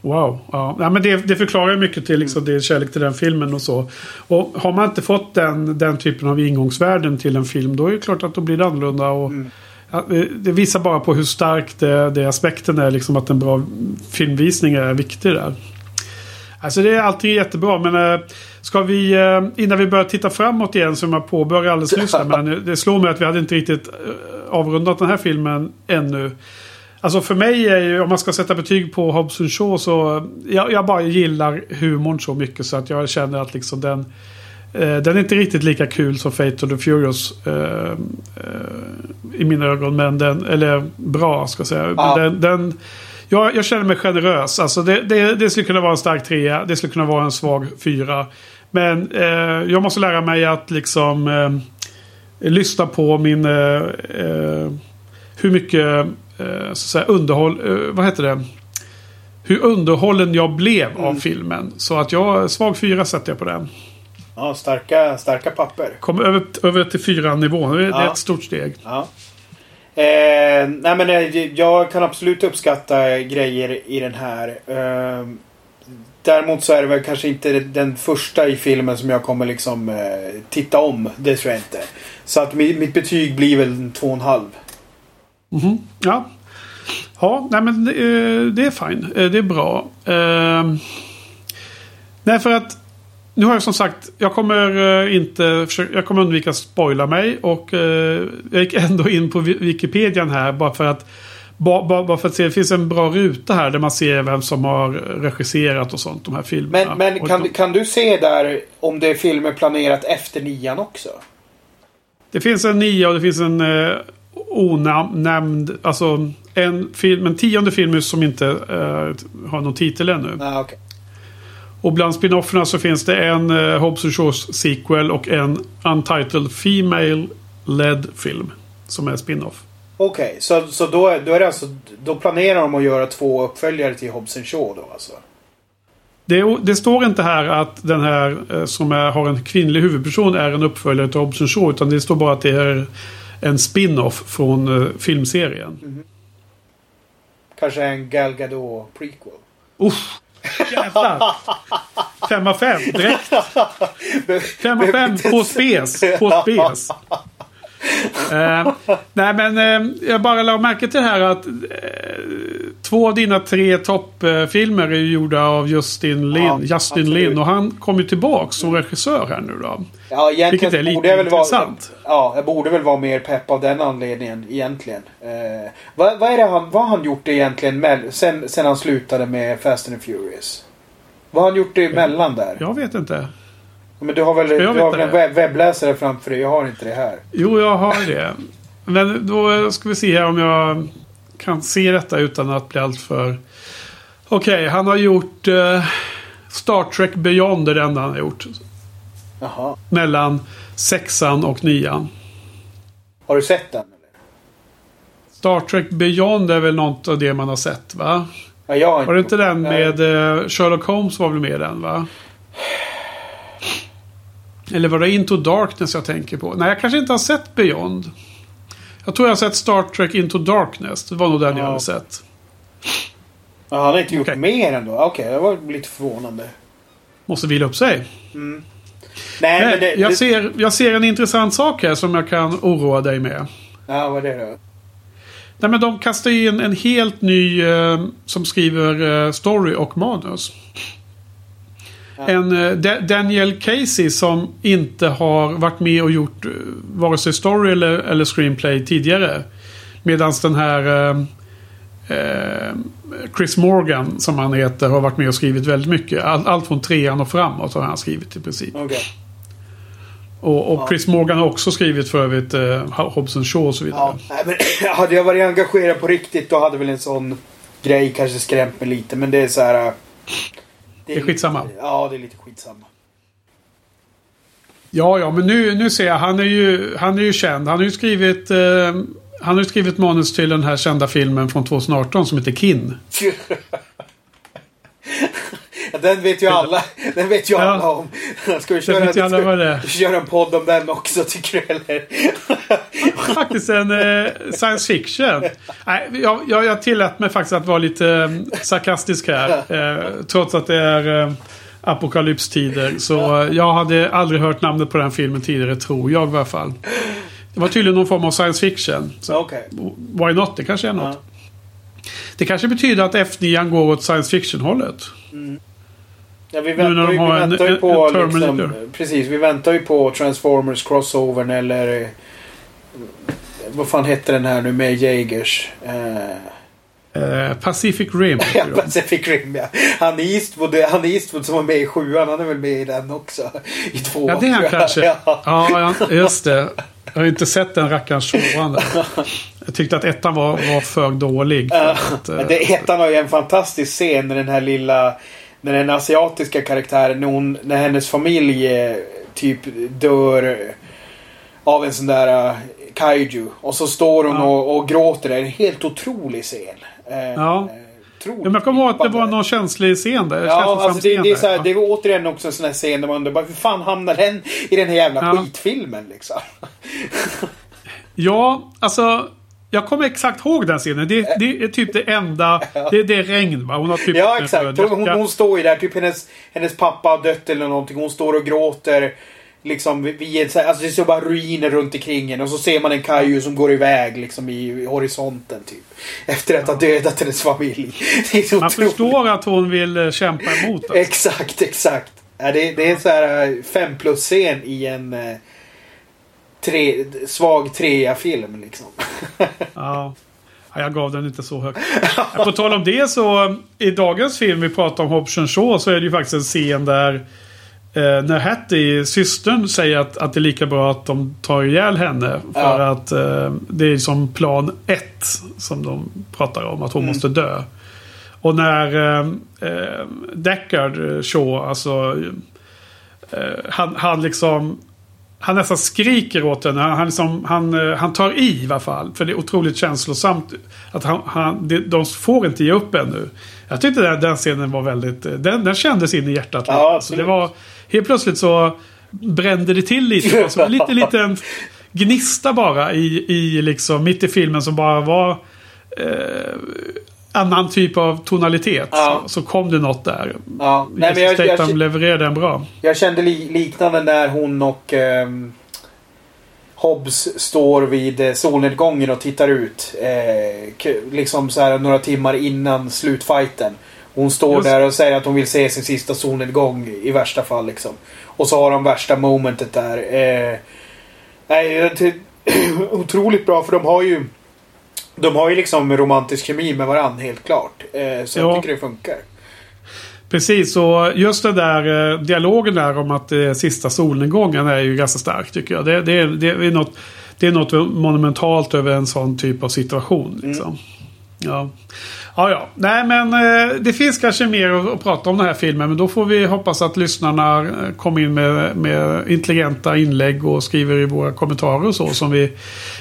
Wow. Ja. ja men det, det förklarar mycket till liksom, din kärlek till den filmen och så. Och har man inte fått den, den typen av ingångsvärden till en film då är det klart att då blir det annorlunda. Och, mm. ja, det visar bara på hur stark det, det aspekten är. Liksom att en bra filmvisning är viktig där. Alltså det är alltid jättebra men äh, ska vi äh, innan vi börjar titta framåt igen som jag påbörjade alldeles nyss. (laughs) men det slår mig att vi hade inte riktigt äh, avrundat den här filmen ännu. Alltså för mig är ju, om man ska sätta betyg på Hobson Shaw så... Jag, jag bara gillar humorn så mycket så att jag känner att liksom den... Eh, den är inte riktigt lika kul som Fate of the Furious. Eh, eh, I mina ögon. Men den, eller bra ska jag säga. Ja. Den, den, jag, jag, känner mig generös. Alltså det, det, det, skulle kunna vara en stark trea. Det skulle kunna vara en svag fyra. Men eh, jag måste lära mig att liksom eh, lyssna på min... Eh, hur mycket eh, så säga, underhåll, eh, vad heter det? Hur underhållen jag blev mm. av filmen. Så att jag, svag fyra sätter jag på den. Ja, starka, starka papper. Kom över, över till fyra nivån. Det är ja. ett stort steg. Ja. Eh, nej men eh, jag kan absolut uppskatta grejer i den här. Eh, däremot så är det väl kanske inte den första i filmen som jag kommer liksom eh, titta om. Det tror jag inte. Så att mitt, mitt betyg blir väl två och en halv. Mm. Ja. Ja, nej men det, det är fine. Eh, det är bra. Uh, nej, för att nu har jag som sagt, jag kommer inte, jag kommer undvika att spoila mig och jag gick ändå in på Wikipedia här bara för att bara, bara för att se, det finns en bra ruta här där man ser vem som har regisserat och sånt, de här filmerna. Men, men kan, kan du se där om det är filmer planerat efter nian också? Det finns en nia och det finns en onämnd, alltså en, film, en tionde film som inte uh, har någon titel ännu. Ah, okay. Och bland spinofferna så finns det en uh, Hobbs and Shaws sequel och en Untitled Female Led film. Som är spin-off. Okej, okay, så, så då, då, är det alltså, då planerar de att göra två uppföljare till Hobbs and Shaw då alltså? Det, det, står inte här att den här eh, som är, har en kvinnlig huvudperson är en uppföljare till Hobbs and Shaw. Utan det står bara att det är en spin-off från uh, filmserien. Mm. Kanske en Gal Gadot prequel? Usch! Jävlar! Fem av fem direkt. Fem av fem på spes. På spes. uh, (laughs) nej men uh, jag bara la märke till här att uh, två av dina tre toppfilmer är gjorda av Justin Lin. Ja, Justin Lin och han kommer ju tillbaka som regissör här nu då. Ja, egentligen Vilket är lite jag intressant. Vara, ja, jag borde väl vara mer pepp av den anledningen egentligen. Eh, vad, vad, är det han, vad har han gjort egentligen med, sen, sen han slutade med Fast and Furious? Vad har han gjort emellan där? Jag vet inte. Men du har väl, du har väl en webb webbläsare framför dig? Jag har inte det här. Jo, jag har det. Men då ska vi se här om jag kan se detta utan att bli alltför... Okej, okay, han har gjort uh, Star Trek Beyond. Det enda han har gjort. Jaha. Mellan sexan och nian. Har du sett den? Star Trek Beyond är väl något av det man har sett va? Ja, jag var det inte den med uh, Sherlock Holmes var väl med den va? Eller var det Into Darkness jag tänker på? Nej, jag kanske inte har sett Beyond. Jag tror jag har sett Star Trek Into Darkness. Det var nog den ja. jag hade sett. Ja, han har inte gjort okay. mer ändå? Okej, okay, det var lite förvånande. Måste vila upp sig. Mm. Nej, men det, jag, det... Ser, jag ser en intressant sak här som jag kan oroa dig med. Ja, vad är det då? Nej, men de kastar in en helt ny eh, som skriver eh, story och manus. En uh, Daniel Casey som inte har varit med och gjort uh, vare sig story eller, eller screenplay tidigare. Medan den här uh, Chris Morgan som han heter har varit med och skrivit väldigt mycket. All, allt från trean och framåt har han skrivit i princip. Okay. Och, och, Chris Morgan har också skrivit för övrigt uh, Hobson Shaw och så vidare. Ja, men, (clears throat) hade jag varit engagerad på riktigt då hade väl en sån grej kanske skrämt mig lite. Men det är så här... Det är, det är skitsamma. Lite, ja, det är lite skitsamma. Ja, ja, men nu, nu ser jag. Han är ju, han är ju känd. Han har ju skrivit... Eh, han har skrivit manus till den här kända filmen från 2018 som heter Kin. (laughs) den vet ju alla. Den vet ju ja. alla om. Ska vi köra, vet alla vad det är. köra en podd om den också tycker du eller? (laughs) faktiskt en eh, science fiction. Nej, jag, jag, jag tillät mig faktiskt att vara lite eh, sarkastisk här. Eh, trots att det är eh, apokalypstider. Så jag hade aldrig hört namnet på den filmen tidigare, tror jag i alla fall. Det var tydligen någon form av science fiction. Så okay. Why not? Det kanske är något. Ja. Det kanske betyder att F9 går åt science fiction-hållet. Mm. Ja, vi väntar, ju, vi väntar en, ju på... En liksom, precis, vi väntar ju på Transformers Crossovern eller... Eh, vad fan hette den här nu med Jägers? Uh, Pacific Rim. (laughs) ja, Pacific Rim ja. Han är, Eastwood, han är Eastwood som var med i sjuan. Han är väl med i den också. I tvåan. Ja, det är han kanske. ja. ja, just det. Jag har inte sett den rackarns tvåan. Jag tyckte att ettan var, var för dålig. För att, uh, det, ettan har ju en fantastisk scen när den här lilla när den asiatiska karaktären, när, hon, när hennes familj eh, typ dör av en sån där uh, kaiju. Och så står hon ja. och, och, gråter. Det är en helt otrolig scen. Eh, ja. Ja, men jag kommer ihåg att det var någon känslig scen där. Ja, alltså det, det, är så här, det var återigen också en sån här scen där man undrar hur fan hamnar den i den här jävla ja. skitfilmen liksom? (laughs) ja, alltså jag kommer exakt ihåg den scenen. Det, det är typ det enda. Det, det är regn va? Hon har typ ja exakt. Hon, hon, står ju där. Typ hennes, hennes pappa har dött eller någonting. Hon står och gråter. Liksom vid alltså det står bara ruiner runt omkring henne. Och så ser man en Kaiju som går iväg liksom i, horisonten typ. Efter att ha dödat hennes familj. Man förstår att hon vill eh, kämpa emot. Alltså. Exakt, exakt. Ja, det, det är en sån här eh, fem plus scen i en eh, tre, svag trea-film liksom. (laughs) ja. Jag gav den inte så högt. På tal om det så i dagens film vi pratar om Hobson Shaw så är det ju faktiskt en scen där Eh, när Hattie, systern, säger att, att det är lika bra att de tar ihjäl henne. För Ja. att eh, det är som plan ett som de pratar om. Att hon Mm. måste dö. Och när eh, eh, Deckard eh, Shaw, alltså eh, han, han liksom han nästan skriker åt henne. Han, han, liksom, han, eh, han tar i i alla fall. För det är otroligt känslosamt. Att han, han, de, får inte ge upp ännu. Jag tyckte den, den scenen var väldigt... eh, Den, den kändes in i hjärtat. Ja, så absolut. det var, helt plötsligt så brände det till lite. Alltså, lite (laughs) liten gnista bara i, i liksom, mitt i filmen som bara var eh, annan typ av tonalitet. Ja. Så, så kom det något där. Ja. Nej, men jag, Statham jag, levererade den bra. jag kände li, liknande när hon och ehm, Hobbs står vid eh, solnedgången och tittar ut. Eh, liksom så här några timmar innan slutfighten. Hon står Just. där och säger att hon vill se sin sista solnedgång i värsta fall. Liksom. Och så har de värsta momentet där. Eh, nej, (clears throat) otroligt bra för de har ju de har ju liksom romantisk kemi med varandra helt klart. Eh, så jag Ja. tycker det funkar. Precis, och just den där eh, dialogen där om att eh, sista solnedgången är ju ganska stark tycker jag. Det, det, är, det, är, något, det är något monumentalt över en sån typ av situation. Liksom. Ja. Ja, ja. Nej, men eh, det finns kanske mer att, prata om den här filmen. Men då får vi hoppas att lyssnarna eh, kommer in med, med intelligenta inlägg och skriver i våra kommentarer och så. Som vi,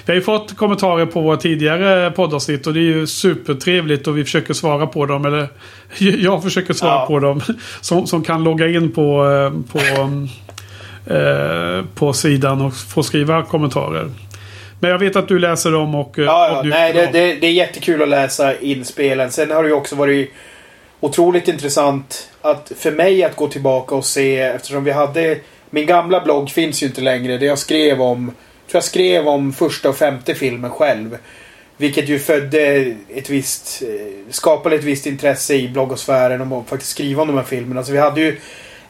vi har ju fått kommentarer på våra tidigare poddavsnitt och det är ju supertrevligt och vi försöker svara på dem. Eller (laughs) jag försöker svara Ja. på dem. (laughs) Som, som kan logga in på, eh, på, eh, på sidan och få skriva kommentarer. Men jag vet att du läser dem och... eh, Ja, ja. och du- Nej, det, det, det är jättekul att läsa inspelen. Sen har det ju också varit otroligt intressant att för mig att gå tillbaka och se eftersom vi hade... Min gamla blogg finns ju inte längre. Det jag skrev om... Jag tror jag skrev om första och femte filmen själv. Vilket ju födde ett visst... eh, Skapade ett visst intresse i bloggosfären om att faktiskt skriva om de här filmerna. Så vi hade ju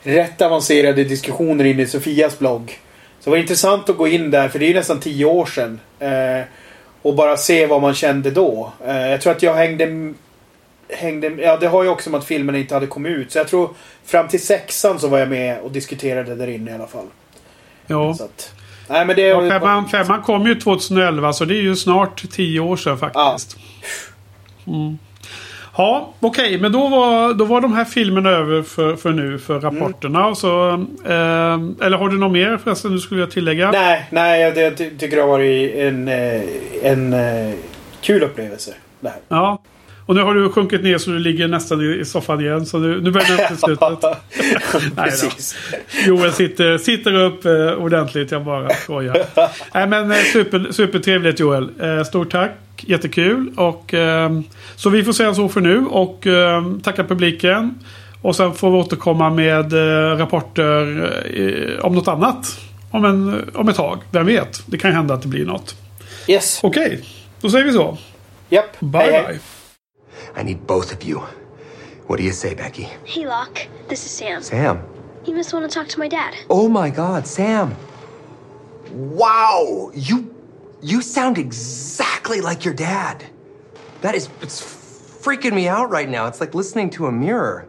rätt avancerade diskussioner inne i Sofias blogg. Så det var intressant att gå in där, för det är ju nästan tio år sedan. Eh, och bara se vad man kände då. Eh, jag tror att jag hängde... hängde ja, det har ju också med att filmen inte hade kommit ut. Så jag tror fram till sexan så var jag med och diskuterade där inne i alla fall. Ja. Att, nej, men det... Ja, femman, femman kom ju 2011 så det är ju snart tio år sedan faktiskt. Mm. Ja, okej, men då var, då var de här filmerna över för, för nu, för rapporterna. Och så, eh, eller har du något mer förresten du skulle vilja tillägga? Nej, nej jag, jag ty- tycker det har varit en, eh, en eh, kul upplevelse. Det här. Ja. Och nu har du sjunkit ner så du ligger nästan i, soffan igen. Så nu, nu börjar det till slutet. (laughs) Precis. Joel sitter, sitter upp eh, ordentligt. Jag bara skojar. Nej men eh, super, supertrevligt Joel. Eh, stort tack. Jättekul. Och, eh, så vi får säga så för nu. Och eh, tacka publiken. Och sen får vi återkomma med eh, rapporter eh, om något annat. Om, en, om ett tag. Vem vet? Det kan hända att det blir något. Yes. Okej, då säger vi så. Japp. Bye Hej, hej. bye. I need both of you. What do you say, Becky? Hey, Locke. This is Sam. Sam. You must want to talk to my dad. Oh my god, Sam. Wow, you you sound exactly like your dad. That is it's freaking me out right now. It's like listening to a mirror.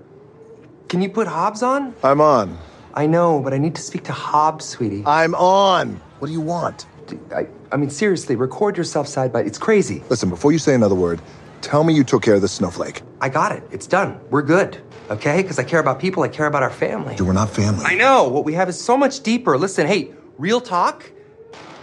Can you put Hobbs on? I'm on. I know, but I need to speak to Hobbs, sweetie. I'm on. What do you want? I, I mean, seriously, record yourself side by. It's crazy. Listen, before you say another word, tell me you took care of the snowflake. I got it. It's done. We're good. Okay? Because I care about people. I care about our family. You were not family. I know. What we have is so much deeper. Listen, hey, real talk.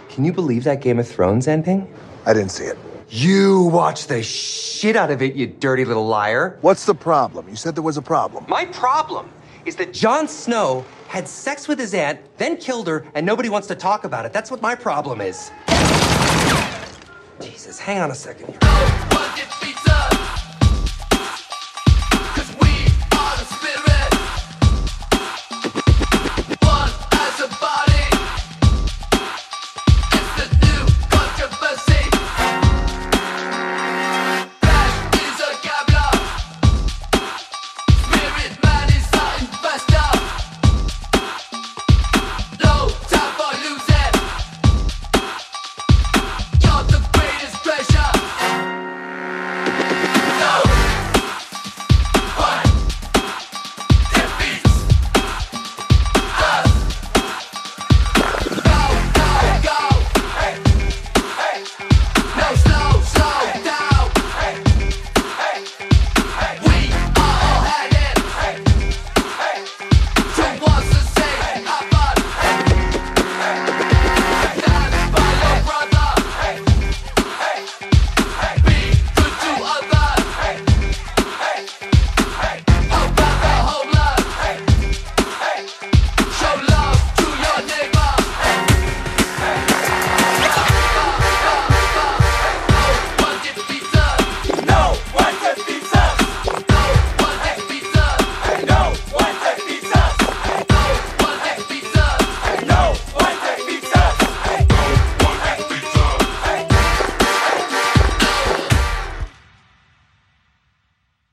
Can you believe that Game of Thrones ending? I didn't see it. You watched the shit out of it, you dirty little liar. What's the problem? You said there was a problem. My problem is that Jon Snow had sex with his aunt, then killed her, and nobody wants to talk about it. That's what my problem is. Jesus, hang on a second here.